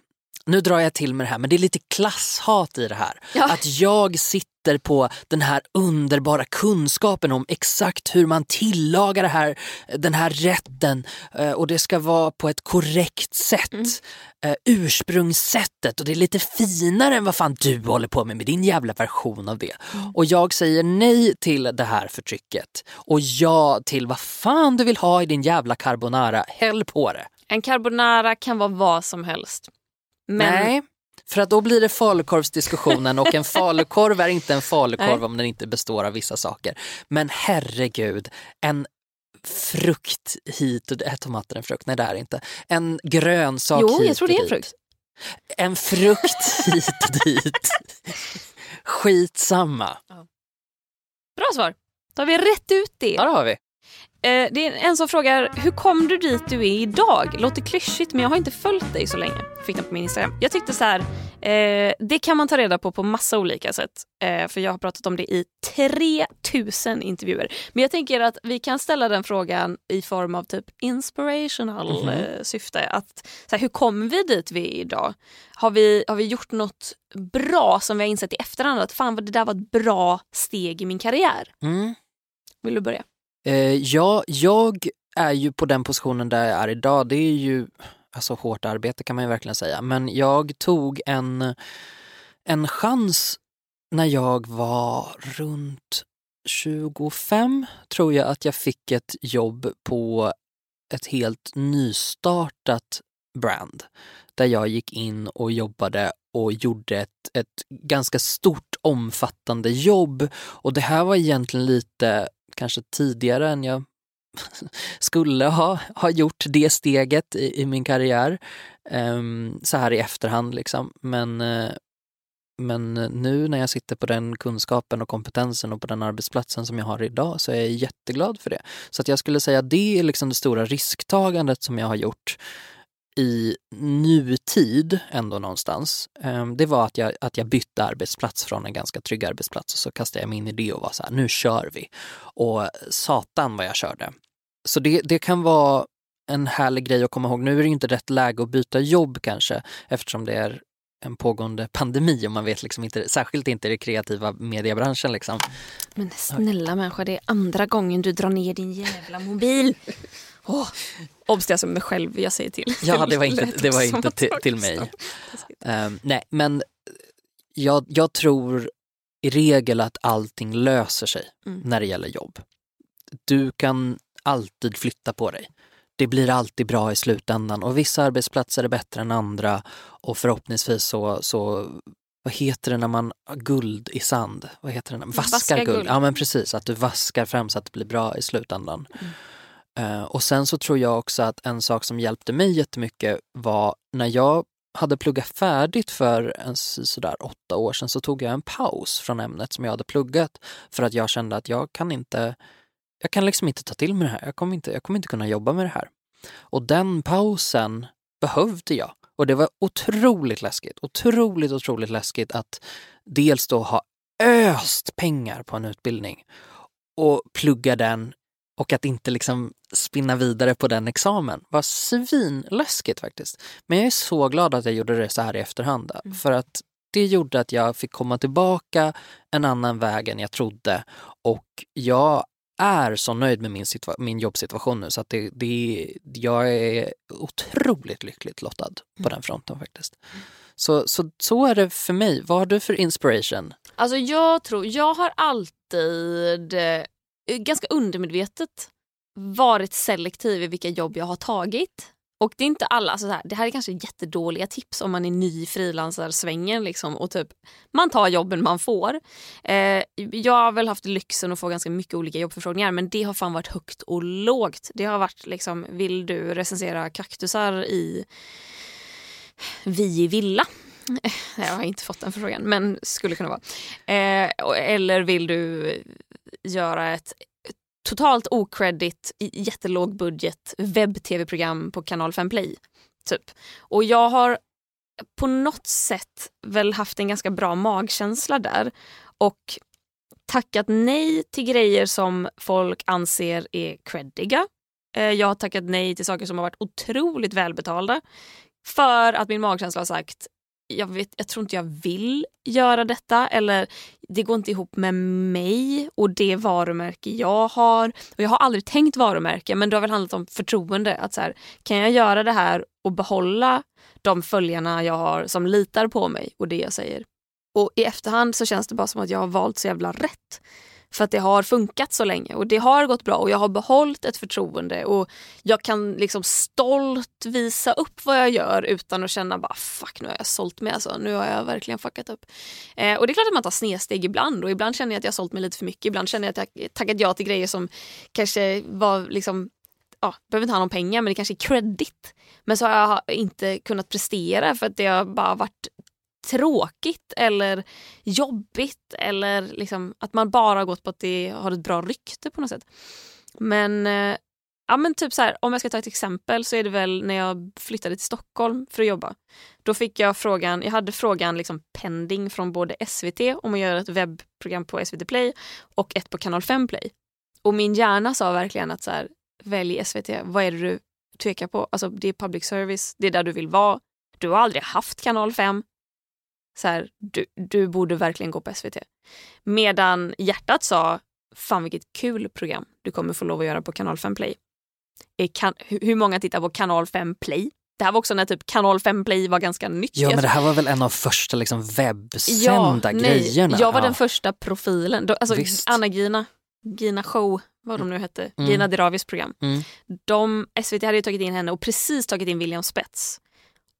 nu drar jag till med det här, men det är lite klasshat i det här. Ja. Att jag sitter på den här underbara kunskapen om exakt hur man tillagar det här, den här rätten eh, och det ska vara på ett korrekt sätt. Mm. Eh, ursprungssättet och det är lite finare än vad fan du håller på med med din jävla version av det. Mm. Och jag säger nej till det här förtrycket och ja till vad fan du vill ha i din jävla carbonara. Häll på det. En carbonara kan vara vad som helst. Men Nej, för att då blir det falukorvsdiskussionen och en falukorv är inte en falukorv Nej. om den inte består av vissa saker. Men herregud, en frukt hit och är tomater en frukt? Nej det är inte. En grönsak jo, hit jag tror det är en frukt. En frukt hit och dit. Skitsamma. Bra svar. Då har vi rätt ut det. Ja det har vi. Eh, det är en som frågar, hur kom du dit du är idag? Låter klyschigt men jag har inte följt dig så länge. Fick den på min Instagram. Jag tyckte så här, eh, det kan man ta reda på på massa olika sätt. Eh, för jag har pratat om det i 3000 intervjuer. Men jag tänker att vi kan ställa den frågan i form av typ inspirational Mhm. eh, syfte. Att, så här, hur kom vi dit vi är idag? Har vi, har vi gjort något bra som vi har insett i efterhand? Att fan vad det där var ett bra steg i min karriär. Mm. Vill du börja? Eh, ja, jag är ju på den positionen där jag är idag. Det är ju alltså hårt arbete kan man ju verkligen säga. Men jag tog en, en chans när jag var runt 25 tror jag att jag fick ett jobb på ett helt nystartat brand där jag gick in och jobbade och gjorde ett, ett ganska stort omfattande jobb. Och det här var egentligen lite kanske tidigare än jag skulle ha, ha gjort det steget i, i min karriär. Um, så här i efterhand liksom. Men, uh, men nu när jag sitter på den kunskapen och kompetensen och på den arbetsplatsen som jag har idag så är jag jätteglad för det. Så att jag skulle säga att det är liksom det stora risktagandet som jag har gjort i nutid ändå någonstans, ehm, det var att jag, att jag bytte arbetsplats från en ganska trygg arbetsplats och så kastade jag mig in i det och var så här, nu kör vi. Och satan vad jag körde. Så det, det kan vara en härlig grej att komma ihåg. Nu är det inte rätt läge att byta jobb kanske eftersom det är en pågående pandemi och man vet liksom inte, särskilt inte i den kreativa mediebranschen. Liksom. Men snälla människa, det är andra gången du drar ner din jävla mobil. Oh, obs, det är alltså mig själv jag säger till. Ja, det var inte, det var inte till, till mig. Um, nej, men jag, jag tror i regel att allting löser sig mm. när det gäller jobb. Du kan alltid flytta på dig. Det blir alltid bra i slutändan och vissa arbetsplatser är bättre än andra och förhoppningsvis så, så vad heter det när man har guld i sand? Vad heter det? Vaskar, vaskar guld. guld. Ja men precis, att du vaskar fram så att det blir bra i slutändan. Mm. Eh, och sen så tror jag också att en sak som hjälpte mig jättemycket var när jag hade pluggat färdigt för en, sådär åtta år sedan så tog jag en paus från ämnet som jag hade pluggat för att jag kände att jag kan inte jag kan liksom inte ta till mig det här. Jag kommer inte, jag kommer inte kunna jobba med det här. Och den pausen behövde jag. Och det var otroligt läskigt. Otroligt, otroligt läskigt att dels då ha öst pengar på en utbildning och plugga den och att inte liksom spinna vidare på den examen var svinläskigt faktiskt. Men jag är så glad att jag gjorde det så här i efterhand. Mm. För att det gjorde att jag fick komma tillbaka en annan väg än jag trodde. Och jag är så nöjd med min, min jobbsituation nu så att det, det, jag är otroligt lyckligt lottad på mm. den fronten faktiskt. Så, så, så är det för mig. Vad har du för inspiration? Alltså jag tror, jag har alltid Eh, ganska undermedvetet varit selektiv i vilka jobb jag har tagit. Och det är inte alla, alltså så här, det här är kanske jättedåliga tips om man är ny i frilansarsvängen liksom, och typ man tar jobben man får. Eh, jag har väl haft lyxen att få ganska mycket olika jobbförfrågningar men det har fan varit högt och lågt. Det har varit liksom, vill du recensera kaktusar i Vi i villa? Eh, jag har inte fått den förfrågan men skulle kunna vara. Eh, eller vill du göra ett totalt okreddigt, jättelåg budget webb-tv-program på kanal 5 Play. Typ. Och jag har på något sätt väl haft en ganska bra magkänsla där och tackat nej till grejer som folk anser är creddiga. Eh, jag har tackat nej till saker som har varit otroligt välbetalda för att min magkänsla har sagt jag, vet, jag tror inte jag vill göra detta eller det går inte ihop med mig och det varumärke jag har. Och Jag har aldrig tänkt varumärke men det har väl handlat om förtroende. Att så här, Kan jag göra det här och behålla de följarna jag har som litar på mig och det jag säger? Och i efterhand så känns det bara som att jag har valt så jävla rätt. För att det har funkat så länge och det har gått bra och jag har behållit ett förtroende och jag kan liksom stolt visa upp vad jag gör utan att känna bara fuck nu har jag sålt mig alltså. Nu har jag verkligen fuckat upp. Eh, och det är klart att man tar snedsteg ibland och ibland känner jag att jag har sålt mig lite för mycket. Ibland känner jag att jag tackat ja till grejer som kanske var liksom ja, behöver inte ha någon pengar men det kanske är credit. Men så har jag inte kunnat prestera för att det har bara varit tråkigt eller jobbigt eller liksom att man bara gått på att det har ett bra rykte på något sätt. Men, eh, ja, men typ så här, om jag ska ta ett exempel så är det väl när jag flyttade till Stockholm för att jobba. Då fick jag frågan, jag hade frågan liksom pending från både SVT om att göra ett webbprogram på SVT Play och ett på kanal 5 Play. Och min hjärna sa verkligen att så här, välj SVT, vad är det du tvekar på? Alltså det är public service, det är där du vill vara. Du har aldrig haft kanal 5, så här, du, du borde verkligen gå på SVT. Medan hjärtat sa, fan vilket kul program du kommer få lov att göra på kanal 5 Play. Kan, hur många tittar på kanal 5 Play? Det här var också när typ kanal 5 Play var ganska nytt. Ja men det här var väl en av första liksom Ja, webbsända nej. grejerna. Jag var ja. den första profilen. Alltså. Anna-Gina, Gina Show, vad de nu hette, Mm. Gina Diravis program. Mm. De, SVT hade ju tagit in henne och precis tagit in William Spets.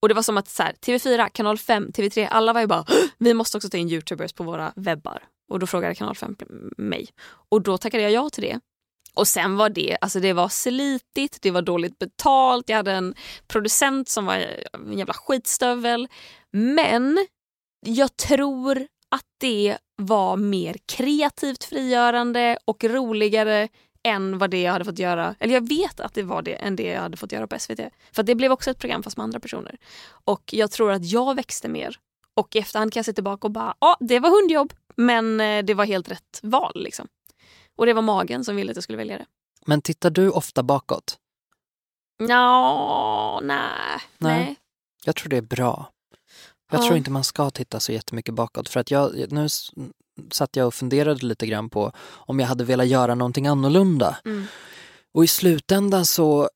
Och det var som att så här, TV4, Kanal 5, TV3, alla var ju bara vi måste också ta in youtubers på våra webbar. Och då frågade Kanal 5 mig. Och då tackade jag ja till det. Och sen var det, alltså det var slitigt, det var dåligt betalt, jag hade en producent som var eh, en jävla skitstövel. Men jag tror att det var mer kreativt frigörande och roligare än vad det jag hade fått göra. Eller jag vet att det var det än det jag hade fått göra på SVT. För det blev också ett program fast med andra personer. Och jag tror att jag växte mer. Och i efterhand kan jag se tillbaka och bara, ja det var hundjobb men eh, det var helt rätt val liksom. Och det var magen som ville att jag skulle välja det. Men tittar du ofta bakåt? Ja, nej. Nej. nej. Jag tror det är bra. Jag Ja. tror inte man ska titta så jättemycket bakåt. För att jag, nu satt jag och funderade lite grann på om jag hade velat göra någonting annorlunda. Mm. Och i slutändan så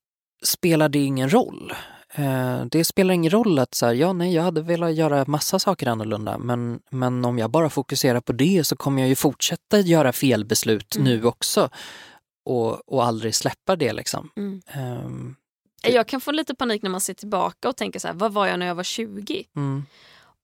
spelar det ingen roll. Eh, Det spelar ingen roll att så här, ja nej, jag hade velat göra massa saker annorlunda men, men om jag bara fokuserar på det så kommer jag ju fortsätta göra felbeslut Mm. nu också och, och aldrig släppa det liksom. Mm. Ehm, Jag kan få lite panik när man ser tillbaka och tänker så här, vad var jag när jag var 20? mm.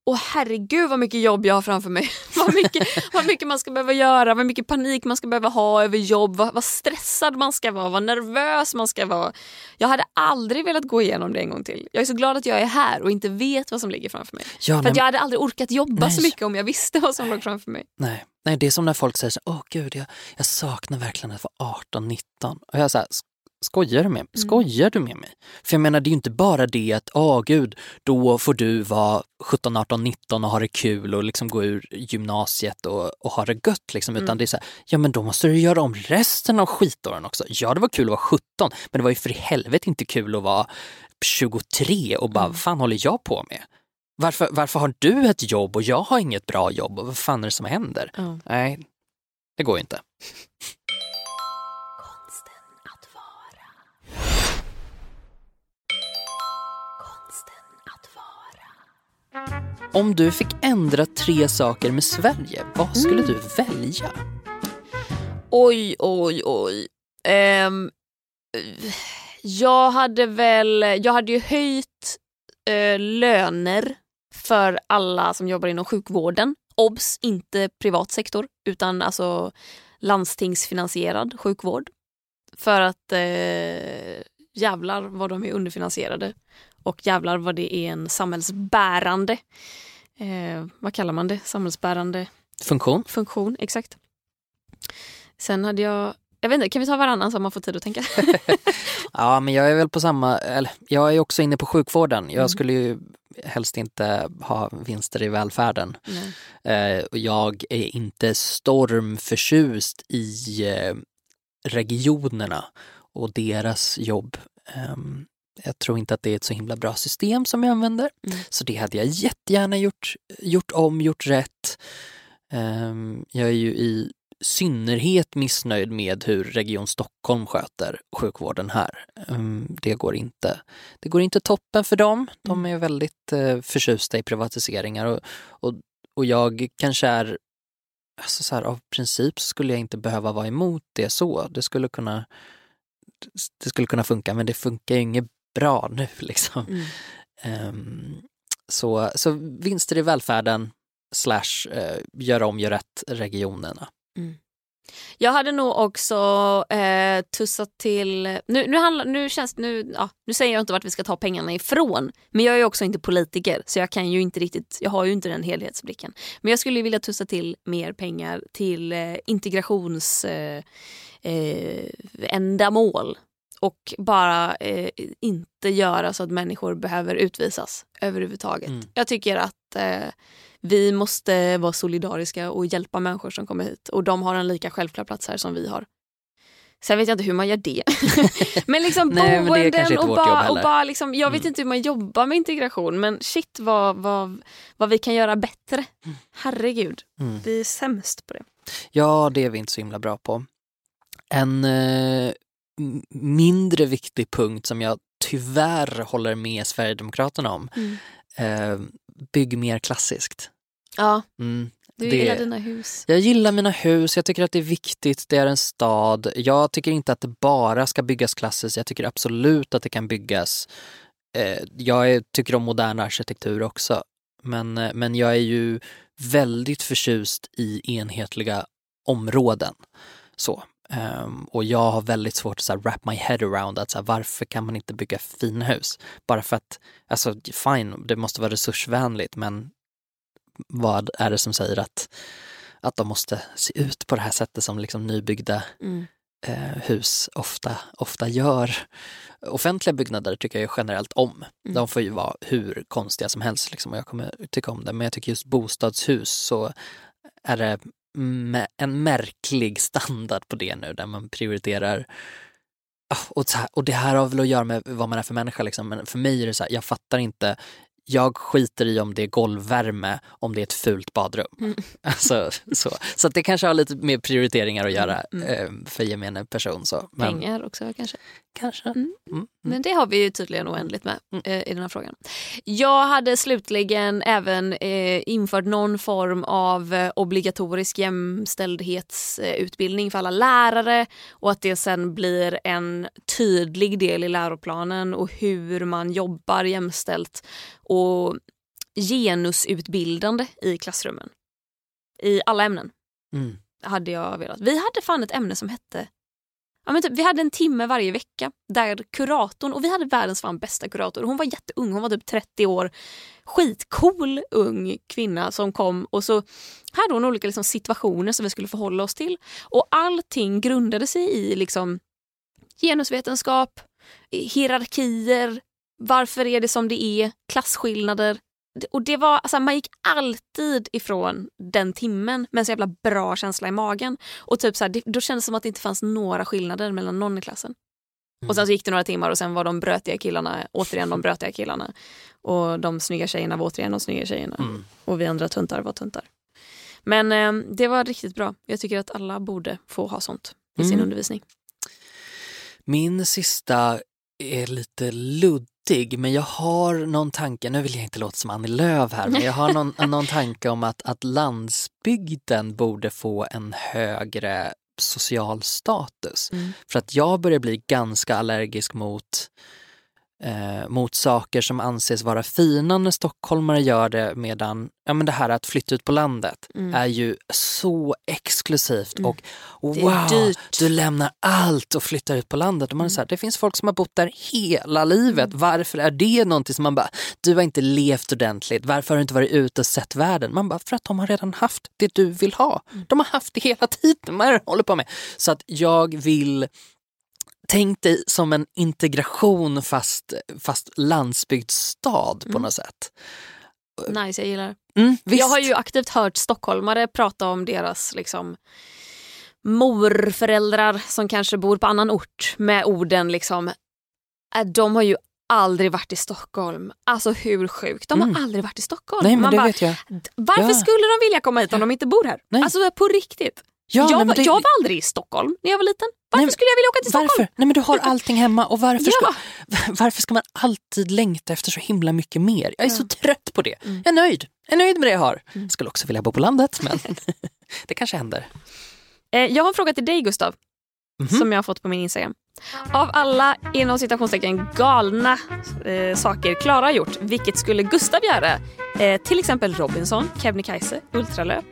Och herregud vad mycket jobb jag har framför mig. vad, mycket, vad mycket man ska behöva göra, vad mycket panik man ska behöva ha över jobb, vad, vad stressad man ska vara, vad nervös man ska vara. Jag hade aldrig velat gå igenom det en gång till. Jag är så glad att jag är här och inte vet vad som ligger framför mig. Ja, För nej, jag hade aldrig orkat jobba så Nej. mycket om jag visste vad som låg framför mig. nej, nej, det är som när folk säger så åh gud, jag, jag saknar verkligen att vara 18-19. Och jag säger skojar du med mig? Mm. Skojar du med mig? För jag menar, det är ju inte bara det att, åh gud, då får du vara 17, 18, 19 och ha det kul och liksom gå ur gymnasiet och, och ha det gött liksom. Utan Mm. det är så här, ja men då måste du göra om resten av skitåren också. Ja, det var kul att vara 17, men det var ju för i helvete inte kul att vara 23 och bara, Mm. vad fan håller jag på med? Varför, varför har du ett jobb och jag har inget bra jobb? Och vad fan är det som händer? Nej, det går ju inte. Om du fick ändra tre saker med Sverige, vad skulle Mm. du välja? Oj, oj, oj. Ehm, jag hade väl, jag hade ju höjt eh, löner för alla som jobbar inom sjukvården. Obs, inte privat sektor utan alltså landstingsfinansierad sjukvård. För att eh, jävlar vad de är underfinansierade och jävlar vad det är en samhällsbärande, eh, vad kallar man det, samhällsbärande Funktion? funktion, exakt. Sen hade jag, jag vet inte, kan vi ta varannan så man får tid att tänka? Ja, men jag är väl på samma, eller jag är också inne på sjukvården. Jag Mm. skulle ju helst inte ha vinster i välfärden. Eh, och jag är inte stormförtjust i eh, regionerna och deras jobb. Ehm, jag tror inte att det är ett så himla bra system som jag använder. Mm. Så det hade jag jättegärna gjort, gjort om, gjort rätt. Ehm, jag är ju i synnerhet missnöjd med hur Region Stockholm sköter sjukvården här. Ehm, det går inte. Det går inte toppen för dem. De är väldigt eh, förtjusta i privatiseringar och, och, och jag kanske är Alltså så här, av princip skulle jag inte behöva vara emot det så. Det skulle kunna det skulle kunna funka men det funkar ju inget bra nu liksom. Mm. Ehm, så, så vinster i välfärden slash eh, göra om, göra rätt regionerna. Jag hade nog också eh, tussat till, nu, nu, handlar, nu, känns, nu, ja, nu säger jag inte vart vi ska ta pengarna ifrån, men jag är också inte politiker så jag kan ju inte riktigt, jag har ju inte den helhetsblicken. Men jag skulle vilja tussa till mer pengar till eh, integrations eh, eh, ändamål och bara eh, inte göra så att människor behöver utvisas överhuvudtaget. Mm. Jag tycker att eh, vi måste vara solidariska och hjälpa människor som kommer hit och de har en lika självklar plats här som vi har. Sen vet jag inte hur man gör det. men liksom Nej, men boenden inte och bara, och bara liksom, jag vet Mm. inte hur man jobbar med integration men shit vad, vad, vad vi kan göra bättre. Herregud, Mm. vi är sämst på det. Ja, det är vi inte så himla bra på. En eh, mindre viktig punkt som jag tyvärr håller med Sverigedemokraterna om. Mm. Eh, bygg mer klassiskt. Ja, Mm. du Det- gillar dina hus. Jag gillar mina hus, jag tycker att det är viktigt, det är en stad. Jag tycker inte att det bara ska byggas klassiskt, jag tycker absolut att det kan byggas. Eh, jag är, tycker om modern arkitektur också. Men, eh, men jag är ju väldigt förtjust i enhetliga områden. Så. Ehm, och jag har väldigt svårt att så här, wrap my head around att så här, varför kan man inte bygga fina hus? Bara för att, alltså fine, det måste vara resursvänligt men vad är det som säger att, att de måste se ut på det här sättet som liksom nybyggda Mm. eh, hus ofta, ofta gör. Offentliga byggnader tycker jag generellt om. Mm. De får ju vara hur konstiga som helst liksom, och jag kommer tycka om det. Men jag tycker just bostadshus så är det en märklig standard på det nu där man prioriterar och, här, och det här har väl att göra med vad man är för människa liksom. men för mig är det så här, jag fattar inte jag skiter i om det är golvvärme om det är ett fult badrum. Mm. Alltså, så så det kanske har lite mer prioriteringar att göra Mm, eh, för gemene person. Så. Men, Pengar också kanske. Kanske. Mm. Mm. Men det har vi ju tydligen oändligt med Mm. eh, i den här frågan. Jag hade slutligen även eh, infört någon form av eh, obligatorisk jämställdhetsutbildning för alla lärare och att det sen blir en tydlig del i läroplanen och hur man jobbar jämställt och genusutbildande i klassrummen. I alla ämnen Mm. hade jag velat. Vi hade fan ett ämne som hette Ja, men typ, vi hade en timme varje vecka där kuratorn, och vi hade världens fan bästa kurator. Hon var jätteung, hon var typ 30 år. Skitcool ung kvinna som kom och så hade hon olika liksom, situationer som vi skulle förhålla oss till. Och allting grundade sig i liksom, genusvetenskap, hierarkier, varför är det som det är, klasskillnader. Och det var, alltså, man gick alltid ifrån den timmen med en så jävla bra känsla i magen. Och typ så här, det, då kändes det som att det inte fanns några skillnader mellan någon i klassen. Och sen så gick det några timmar och sen var de brötiga killarna återigen de brötiga killarna. Och de snygga tjejerna var återigen de snygga tjejerna. Mm. Och vi andra tuntar var tuntar. Men eh, det var riktigt bra. Jag tycker att alla borde få ha sånt i sin Mm. undervisning. Min sista är lite luddig men jag har någon tanke, nu vill jag inte låta som Annie Lööf här, men jag har någon, någon tanke om att, att landsbygden borde få en högre social status. Mm. För att jag börjar bli ganska allergisk mot eh, mot saker som anses vara fina när stockholmare gör det medan ja, men det här att flytta ut på landet Mm. är ju så exklusivt Mm. och wow, dyrt. du lämnar allt och flyttar ut på landet. Och man är så här, det finns folk som har bott där hela livet. Mm. Varför är det någonting som man bara, du har inte levt ordentligt, varför har du inte varit ute och sett världen? Man bara, för att de har redan haft det du vill ha. Mm. De har haft det hela tiden, vad är det de håller på med? Så att jag vill Tänk dig som en integration fast, fast landsbygdsstad på Mm. något sätt. Nice, jag gillar. Mm. Jag har ju aktivt hört stockholmare prata om deras liksom, morföräldrar som kanske bor på annan ort med orden liksom äh, de har ju aldrig varit i Stockholm. Alltså hur sjukt? De har Mm. aldrig varit i Stockholm. Nej men Man det bara, vet jag. "D- Varför Ja. skulle de vilja komma hit om de inte bor här? Nej. Alltså på riktigt. Ja, jag, nej, det- jag var aldrig i Stockholm när jag var liten. Varför Nej, skulle jag vilja åka till Stockholm? Varför? Nej men du har allting hemma och varför, Ja. ska, varför ska man alltid längta efter så himla mycket mer? Jag är Ja. så trött på det. Mm. Jag är nöjd. Jag är nöjd med det jag har. Mm. Skulle också vilja bo på landet men det kanske händer. Eh, jag har en fråga till dig Gustav. Mhm. Som jag har fått på min Instagram. Av alla inom citationstecken galna eh, saker Klara har gjort, vilket skulle Gustav göra? Eh, till exempel Robinson, Kebnekaise, ultralöp.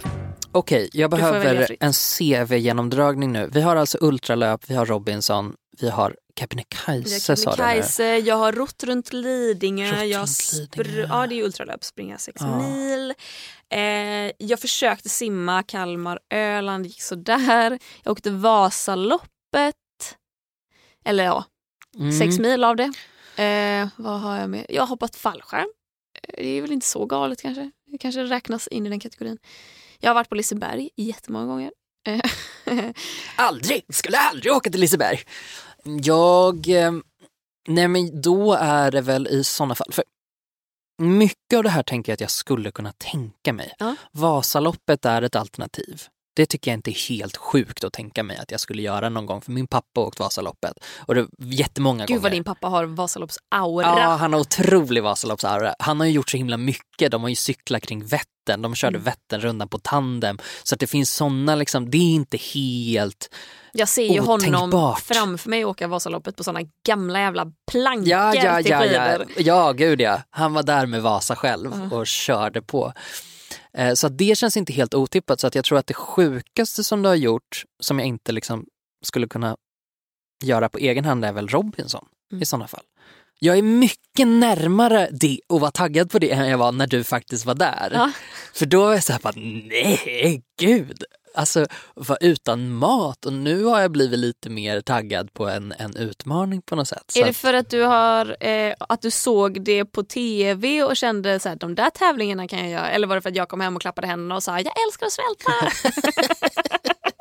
Okej, jag får välja behöver en CV-genomdragning nu. Vi har alltså ultralöp, vi har Robinson, vi har Kebnekaise sa du jag har rott runt Lidingö. Rott jag Lidingö. ja, det är ultralöp, springa sex Ja. mil. Eh, jag försökte simma Kalmar, Öland, gick sådär. Jag åkte Vasaloppet. Eller ja, Mm. sex mil av det. Eh, vad har jag med? Jag har hoppat fallskärm. Eh, Det är väl inte så galet kanske. Det kanske räknas in i den kategorin. Jag har varit på Liseberg jättemånga gånger. Eh, Aldrig, skulle aldrig åka till Liseberg. Jag, eh, nej men då är det väl i sådana fall, för mycket av det här tänker jag att jag skulle kunna tänka mig. Ja. Vasaloppet är ett alternativ. Det tycker jag inte är helt sjukt att tänka mig att jag skulle göra någon gång. För min pappa har åkt Vasaloppet och det jättemånga Gud gånger. vad din pappa har Vasaloppsaura. Ja, han har otrolig Vasaloppsaura. Han har ju gjort så himla mycket. De har ju cyklat kring Vättern, de körde Mm. Vätternrundan på tandem. Så att det finns sådana, liksom, det är inte helt... Jag ser ju honom Otänkbart. framför mig åka Vasaloppet på såna gamla jävla plankor Ja, ja, till ja, ja. skidor. ja, gud ja. Han var där med Vasa själv Ja. och körde på. Eh, Så det känns inte helt otippat. Så att jag tror att det sjukaste som du har gjort, som jag inte liksom skulle kunna göra på egen hand, är väl Robinson Mm. i sådana fall. Jag är mycket närmare det och var taggad på det än jag var när du faktiskt var där. Ja. För då var jag såhär nej gud. Alltså vara utan mat och nu har jag blivit lite mer taggad på en, en utmaning på något sätt. Så Är det för att du, har, eh, att du såg det på tv och kände så här, de där tävlingarna kan jag göra? Eller var det för att jag kom hem och klappade händerna och sa jag älskar att svälta?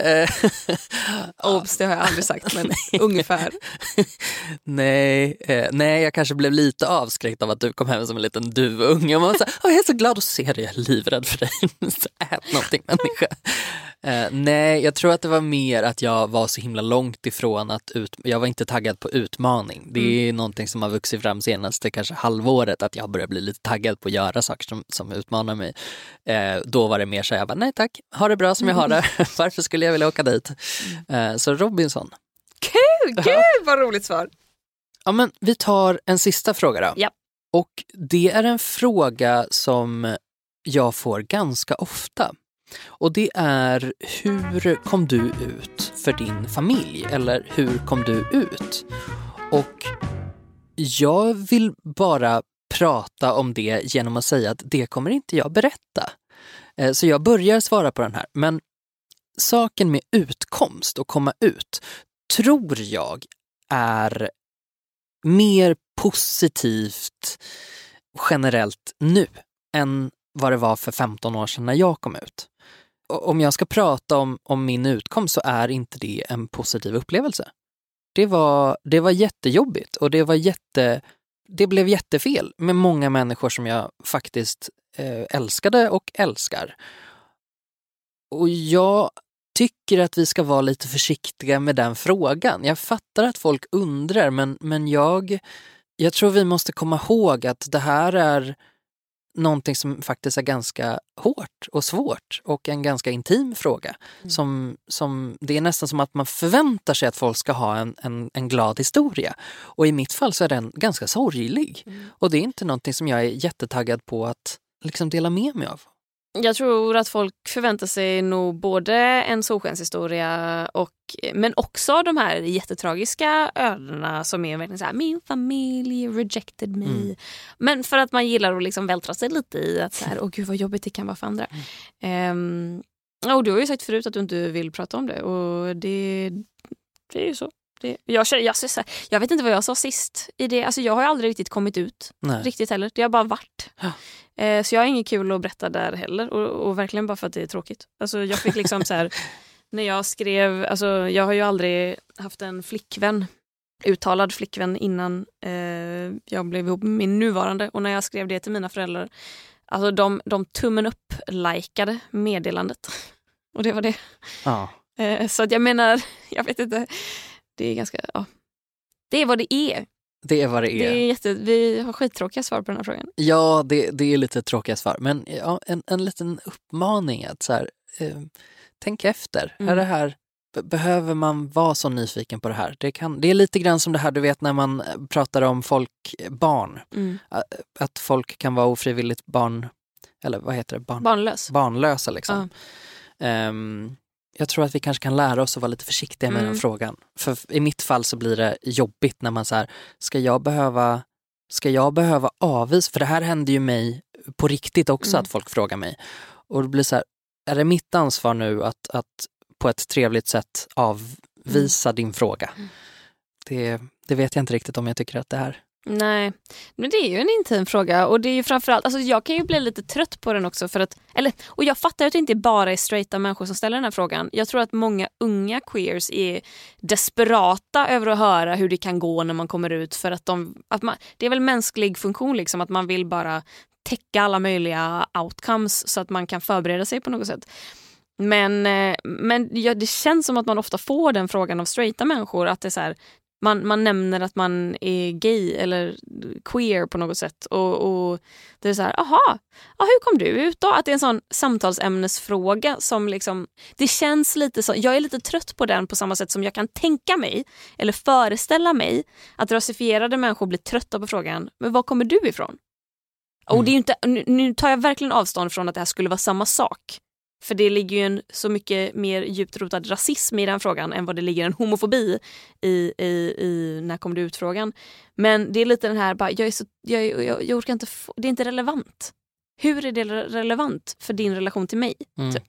Eh, Obs, det har jag aldrig sagt men ungefär. nej, eh, nej, jag kanske blev lite avskräckt av att du kom hem som en liten duvunge. Och man var så här, "Åh, jag är så glad att se dig, jag är livrädd för dig. Ät någonting människa. Eh, nej, jag tror att det var mer att jag var så himla långt ifrån att ut, jag var inte taggad på utmaning. Det är någonting som har vuxit fram senaste kanske halvåret, att jag börjar bli lite taggad på att göra saker som, som utmanar mig. Eh, då var det mer så här, jag bara, nej tack, ha det bra som jag har det. Varför skulle jag vilja åka dit? Eh, så Robinson. Kul, gud vad roligt svar. Ja, men vi tar en sista fråga då. Ja. Och det är en fråga som jag får ganska ofta. Och det är hur kom du ut för din familj? Eller hur kom du ut? Och jag vill bara prata om det genom att säga att det kommer inte jag berätta. Eh, så jag börjar svara på den här. Men saken med utkomst och komma ut tror jag är mer positivt generellt nu än vad det var för 15 år sedan när jag kom ut. Om jag ska prata om, om min utkomst så är inte det en positiv upplevelse. Det var, det var jättejobbigt och det var jätte, det blev jättefel med många människor som jag faktiskt eh, älskade och älskar. Och jag tycker att vi ska vara lite försiktiga med den frågan. Jag fattar att folk undrar men, men jag, jag tror vi måste komma ihåg att det här är någonting som faktiskt är ganska hårt och svårt och en ganska intim fråga. Som, som, det är nästan som att man förväntar sig att folk ska ha en, en, en glad historia. Och i mitt fall så är den ganska sorglig. Och det är inte någonting som jag är jättetaggad på att liksom dela med mig av. Jag tror att folk förväntar sig nog både en solskenshistoria och, men också de här jättetragiska ödena som är verkligen så här, min familj rejected me. Mm. Men för att man gillar att liksom vältra sig lite i att så här, åh gud vad jobbigt det kan vara för andra. Ehm, och du har ju sagt förut att du inte vill prata om det och det, det är ju så. Det, jag, känner- jag, så här, jag vet inte vad jag sa sist. I det. Alltså, jag har aldrig riktigt kommit ut Nej. riktigt heller. Det har bara varit. Ja. Eh, så jag har inget kul att berätta där heller. Och, och verkligen bara för att det är tråkigt. Alltså, jag fick liksom så här, när jag skrev, alltså, jag har ju aldrig haft en flickvän, uttalad flickvän innan eh, jag blev ihop med min nuvarande. Och när jag skrev det till mina föräldrar, alltså de, de tummen upp-likade meddelandet. Och det var det. Ja. Eh, så att jag menar, jag vet inte. Det är ganska, ja. Det är vad det är. Det är vad det Det är. är jätte, vi har skittråkiga svar på den här frågan. Ja, det, det är lite tråkiga svar. Men ja, en, en liten uppmaning att så här, eh, tänk efter. Mm. Är det här, be- behöver man vara så nyfiken på det här? Det, kan, det är lite grann som det här du vet när man eh, pratar om folk, eh, barn. Mm. Att folk kan vara ofrivilligt barn, eller vad heter det, barn, Barnlös. barnlösa liksom. Ehm, jag tror att vi kanske kan lära oss att vara lite försiktiga med Mm. den frågan. För i mitt fall så blir det jobbigt när man så här, ska jag behöva Ska jag behöva avvisa? För det här händer ju mig på riktigt också Mm. att folk frågar mig. Och det blir så här, är det mitt ansvar nu att, att på ett trevligt sätt avvisa din fråga? Mm. Det, det vet jag inte riktigt om jag tycker att det är. Nej, men det är ju en intim fråga och det är ju framförallt, alltså jag kan ju bli lite trött på den också för att, eller, och jag fattar att det inte bara är straighta människor som ställer den här frågan. Jag tror att många unga queers är desperata över att höra hur det kan gå när man kommer ut för att de, att man, det är väl mänsklig funktion liksom att man vill bara täcka alla möjliga outcomes så att man kan förbereda sig på något sätt. Men, eh, men ja, det känns som att man ofta får den frågan av straighta människor. Att det är så här, man, man nämner att man är gay eller queer på något sätt. Och, och det är så här, aha, ja, hur kom du ut då? Att det är en sån samtalsämnesfråga som liksom, det känns lite så, jag är lite trött på den på samma sätt som jag kan tänka mig eller föreställa mig att rasifierade människor blir trötta på frågan, men var kommer du ifrån? Och det är ju inte, nu, nu tar jag verkligen avstånd från att det här skulle vara samma sak. För det ligger ju en så mycket mer djupt rotad rasism i den frågan än vad det ligger en homofobi i, i, i när kom du ut-frågan. Men det är lite den här, bara, jag, är så, jag, jag, jag orkar inte, få, det är inte relevant. Hur är det relevant för din relation till mig? Mm. Typ.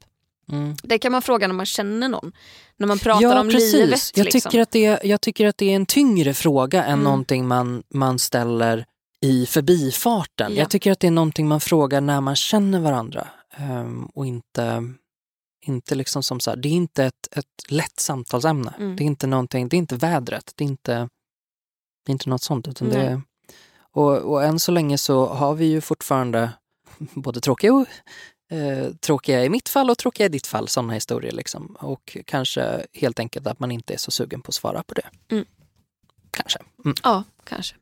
Mm. Det kan man fråga när man känner någon. När man pratar Ja, om precis. livet. Jag, liksom. tycker att det är, jag tycker att det är en tyngre fråga än Mm. någonting man, man ställer i förbifarten. Ja. Jag tycker att det är någonting man frågar när man känner varandra. Ehm, och inte, inte liksom som så här, det är inte ett, ett lätt samtalsämne. Mm. Det är inte någonting, det är inte vädret, det är inte, det är inte något sånt. Utan det är, och, och än så länge så har vi ju fortfarande både tråkiga och eh, tråkiga i mitt fall och tråkiga i ditt fall, sådana historier. Liksom. Och kanske helt enkelt att man inte är så sugen på att svara på det. Mm. Kanske. Mm. Ja, kanske.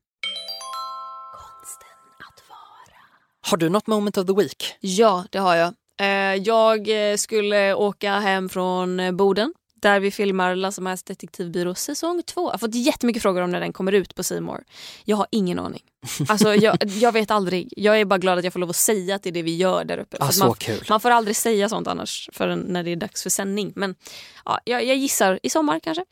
Har du något moment of the week? Ja, det har jag. Eh, jag eh, skulle åka hem från eh, Boden där vi filmar Lasse Majas detektivbyrå säsong två. Jag har fått jättemycket frågor om när den kommer ut på More. Jag har ingen aning. Alltså, jag, jag vet aldrig. Jag är bara glad att jag får lov att säga att det är det vi gör där uppe. Ah, man, kul. man får aldrig säga sånt annars förrän när det är dags för sändning. Men ja, jag, jag gissar i sommar kanske.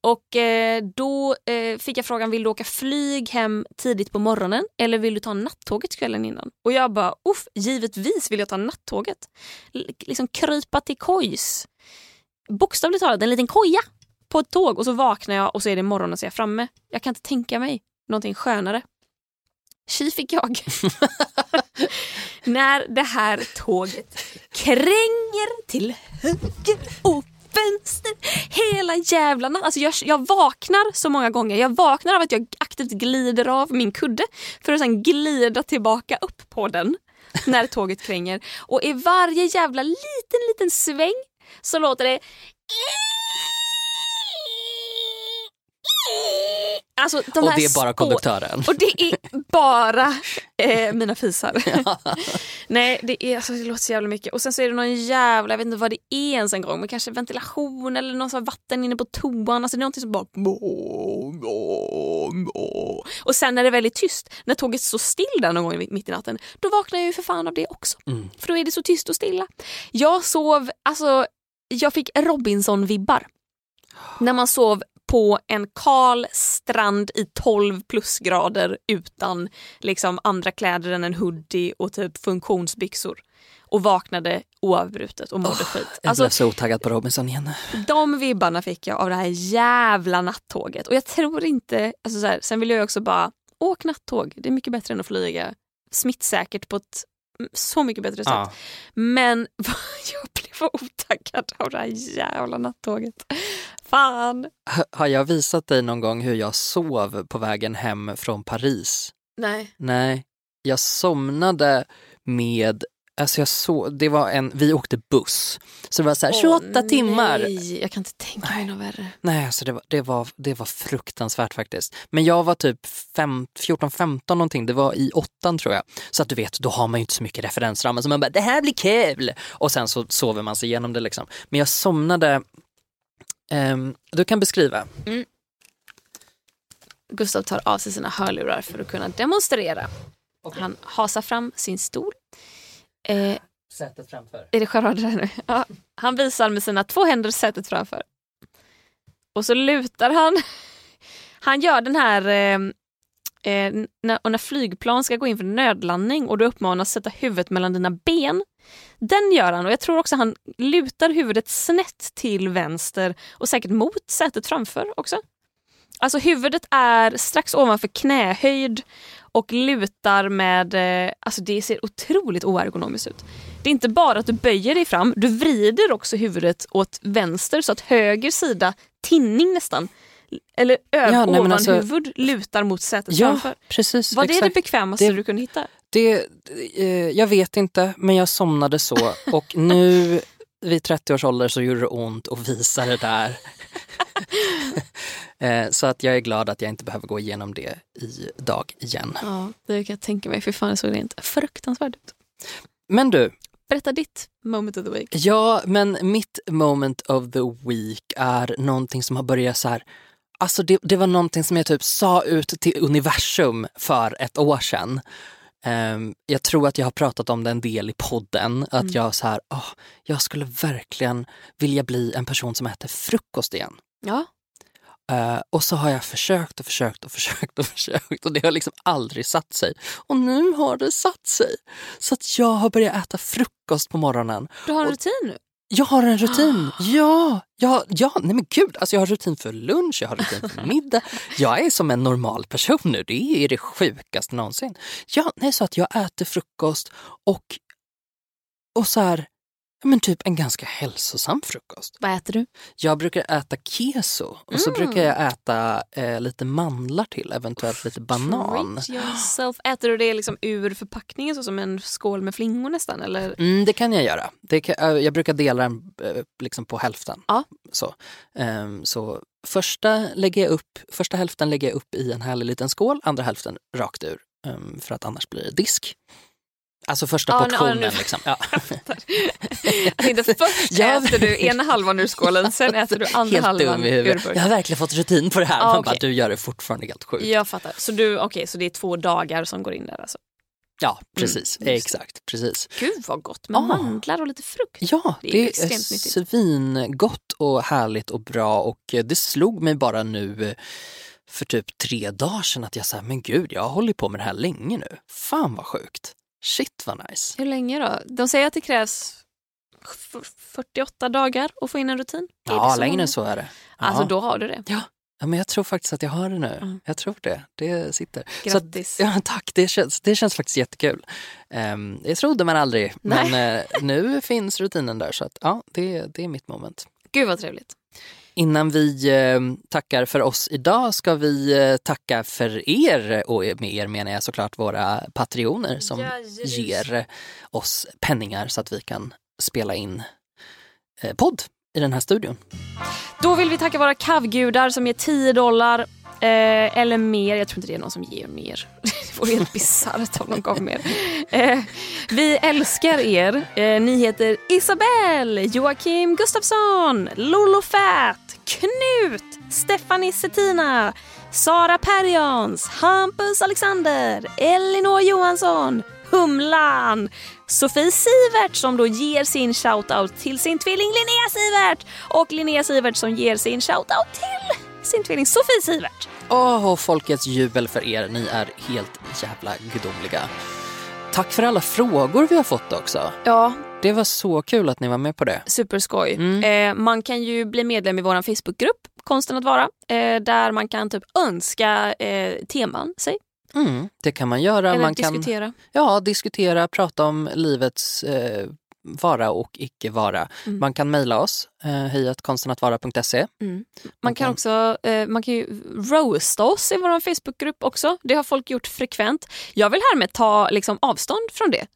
Och eh, då eh, fick jag frågan, vill du åka flyg hem tidigt på morgonen eller vill du ta nattåget kvällen innan? Och jag bara, uff, givetvis vill jag ta nattåget. L- liksom krypa till kojs. Bokstavligt talat en liten koja på ett tåg och så vaknar jag och så är det morgon och så är jag framme. Jag kan inte tänka mig någonting skönare. Tji fick jag. När det här tåget kränger till höger och vänster hela jävla natten. Alltså jag, jag vaknar så många gånger. Jag vaknar av att jag aktivt glider av min kudde för att sen glida tillbaka upp på den när tåget kränger. Och i varje jävla liten, liten sväng så låter det Alltså, de Och det är bara konduktören. och det är bara eh, mina fisar. Nej, det, är, alltså, det låter så jävla mycket. Och sen så är det någon jävla, jag vet inte vad det är ens en gång, men kanske ventilation eller någon sån vatten inne på toan. Alltså det är någonting som bara... Och sen när det är väldigt tyst, när tåget står still där någon gång mitt i natten, då vaknar jag ju för fan av det också. Mm. För då är det så tyst och stilla. Jag sov, alltså jag fick Robinson-vibbar. När man sov på en kal strand i 12 plusgrader utan liksom andra kläder än en hoodie och typ funktionsbyxor. Och vaknade oavbrutet och mådde skit. Jag Alltså, blev så otaggad på Robinson igen. de vibbarna fick jag av det här jävla nattåget. Och jag tror inte, alltså så här, sen vill jag också bara, åk nattåg. Det är mycket bättre än att flyga. Smittsäkert på ett så mycket bättre sätt. Ja. Men jag blev otaggad av det här jävla nattåget. Fan. H- Har jag visat dig någon gång hur jag sov på vägen hem från Paris? Nej. Nej, jag somnade med Alltså jag så, det var en, vi åkte buss, så det var så här 28 Åh, timmar. Nej, jag kan inte tänka mig något värre. Nej, alltså det var, det, var, det var fruktansvärt faktiskt. Men jag var typ fem- 14-15 någonting, det var i åttan tror jag. Så att du vet, då har man ju inte så mycket referensramar så man bara det här blir kul! Och sen så sover man sig igenom det liksom. Men jag somnade, ehm, du kan beskriva. Gustav tar av sig sina hörlurar för att kunna demonstrera. Han hasar fram sin stol. Eh, Sätet framför. Är det där nu? Ja. Han visar med sina två händer sätet framför. Och så lutar han. Han gör den här eh, eh, när, och när flygplan ska gå in för nödlandning och du uppmanas sätta huvudet mellan dina ben. Den gör han och jag tror också han lutar huvudet snett till vänster och säkert mot sätet framför också. Alltså huvudet är strax ovanför knähöjd och lutar med, eh, alltså det ser otroligt oergonomiskt ut. Det är inte bara att du böjer dig fram, du vrider också huvudet åt vänster så att höger sida, tinning nästan, eller ö- Ja, nej, alltså- lutar mot sätet Ja, framför. precis. Var det exakt. det bekvämaste Det- du kunde hitta? Det, eh, jag vet inte, men jag somnade så och nu vid 30 års ålder så gjorde det ont att visa det där. Eh, så att jag är glad att jag inte behöver gå igenom det idag igen. Ja, det kan jag tänka mig. För fan, det såg rent fruktansvärt ut. Men du, Berätta ditt moment of the week. Ja, men mitt moment of the week är någonting som har börjat så här. Alltså det, det var någonting som jag typ sa ut till universum för ett år sedan. Ehm, jag tror att jag har pratat om det en del i podden. Att jag så här, åh, jag skulle verkligen vilja bli en person som äter frukost igen. Ja. Eh, och så har jag försökt och försökt och försökt och försökt och det har liksom aldrig satt sig. Och nu har det satt sig. Så att jag har börjat äta frukost på morgonen. Du har en rutin nu? Jag har en rutin. Ja, ja, ja, nej men gud. Alltså jag har rutin för lunch, jag har rutin för middag. Jag är som en normal person nu. Det är det sjukaste någonsin. Ja, nej, så att jag äter frukost och, och så här, men typ en ganska hälsosam frukost. Vad äter du? Jag brukar äta keso och så Mm. brukar jag äta eh, lite mandlar till, eventuellt lite banan. Äter du det liksom ur förpackningen så som en skål med flingor nästan? Eller? Mm, det kan jag göra. Det kan, eh, jag brukar dela den eh, liksom på hälften. Ja. Så, Ehm, så första, lägger jag upp, första hälften lägger jag upp i en härlig liten skål, andra hälften rakt ur. ehm, för att annars blir det disk. Alltså första Ja, ja, portionen. nu- liksom. ja. Jag tänkte först Ja. äter du ena halvan ur skålen, sen äter du andra Helt halvan dum i ur huvudet. Jag burken. har verkligen fått rutin på det här. Ja, Man okej. bara, du gör det fortfarande helt sjukt. Ja, Jag fattar. Så, du, okay, så det är två dagar som går in där alltså? precis. Mm, just det. Exakt. Precis. Gud vad gott med Ah. mandlar och lite frukt. Ja, Det är det är, svingott och härligt och bra och eh, det slog mig bara nu eh, för typ tre dagar sedan att jag sa, men gud, jag har hållit på med det här länge nu. Fan vad sjukt. Shit vad nice. Hur länge då? De säger att det krävs f- 48 dagar att få in en rutin. Ja, så längre många? än så är det. Alltså ja. då har du det. ja, men jag tror faktiskt att jag har det nu. Mm. Jag tror det. Det sitter. Så att- Grattis. Ja, tack, det känns, det känns faktiskt jättekul. Um, det trodde man aldrig, men eh, nu finns rutinen där så att ja, det, det är mitt moment. Gud vad trevligt. Innan vi eh, tackar för oss idag ska vi eh, tacka för er och med er menar jag såklart våra patrioner som Jajamän. ger oss penningar så att vi kan spela in eh, podd i den här studion. Då vill vi tacka våra kavgudar som ger 10 dollar eh, eller mer. Jag tror inte det är någon som ger mer. Det vore helt bisarrt om de gav mer. Eh, vi älskar er. Eh, ni heter Isabelle, Joakim Gustafsson, Lolo Fät, Knut, Stephanie Settina, Sara Perjons, Hampus Alexander, Elinor Johansson, Humlan, Sofie Sivert som då ger sin shoutout till sin tvilling Linnea Sivert och Linnea Sivert som ger sin shoutout till sin tvilling Sofie Sivert. Åh, och folkets jubel för er, ni är helt jävla gudomliga. Tack för alla frågor vi har fått också. Ja, Det var så kul att ni var med på det. superskoj. Mm. Eh, man kan ju bli medlem i vår Facebookgrupp Konsten att vara eh, där man kan typ önska eh, teman sig Mm, det kan man göra. eller man kan diskutera. Ja, diskutera, prata om livets eh, vara och icke vara. Mm. Man kan mejla oss, eh, hejatkonstenatvara.se. Mm. Man kan också eh, man kan ju roasta oss i vår Facebookgrupp också. Det har folk gjort frekvent. Jag vill härmed ta liksom, avstånd från det.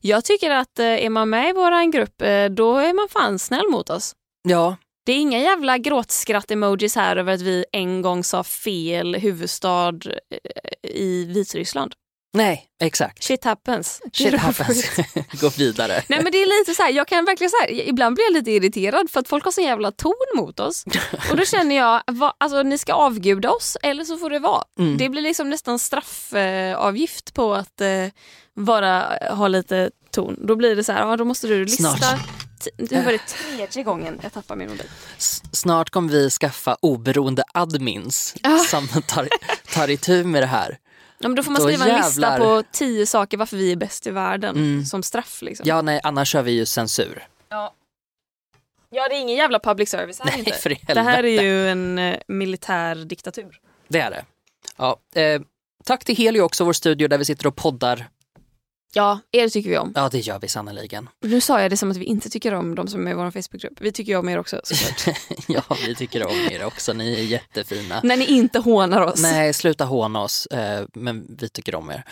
Jag tycker att eh, är man med i vår grupp eh, då är man fan snäll mot oss. Ja, Det är inga jävla gråtskratt-emojis här över att vi en gång sa fel huvudstad eh, i Vitryssland. Nej, exakt. Shit happens. Shit happens. Gå vidare. Nej men det är lite så här, jag kan verkligen så här, ibland blir jag lite irriterad för att folk har så jävla ton mot oss. Och då känner jag, va, alltså ni ska avguda oss eller så får det vara. Mm. Det blir liksom nästan straffavgift på att eh, bara ha lite ton. Då blir det så här, ja då måste du lista. Snart. Nu var det tredje gången jag tappar min mobil. S- Snart kommer vi skaffa oberoende admins Ja. som tar, tar itu med det här. Ja, men då får man Då skriva en lista jävlar. på tio saker varför vi är bäst i världen Mm. som straff. Liksom. Ja, nej, annars kör vi ju censur. Ja. ja, det är ingen jävla public service här Nej, inte. för Det här är ju en eh, militär diktatur. Det är det. Ja, eh, tack till Helio också, vår studio där vi sitter och poddar. Ja, er tycker vi om. Ja, det gör vi sannerligen. Nu sa jag det som att vi inte tycker om de som är i vår Facebookgrupp. Vi tycker ju om er också såklart. ja, vi tycker om er också. Ni är jättefina. När ni inte hånar oss. Nej, sluta håna oss, eh, men vi tycker om er.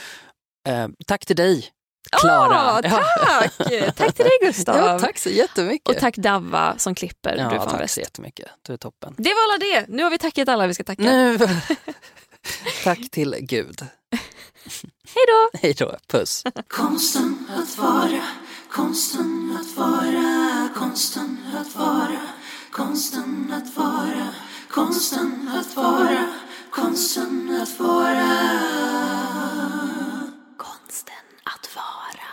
Eh, tack till dig, Klara. Åh, tack! tack till dig Gustav. Ja, tack så jättemycket. Och tack Davva som klipper. ja, du är tack bäst. så jättemycket. Du är toppen. Det var alla det. Nu har vi tackat alla vi ska tacka. Nu... tack till Gud. Hej då! Hej då, puss. Konsten att vara, konsten att vara, konsten att vara, konsten att vara, konsten att vara, konsten att vara. Konsten att vara.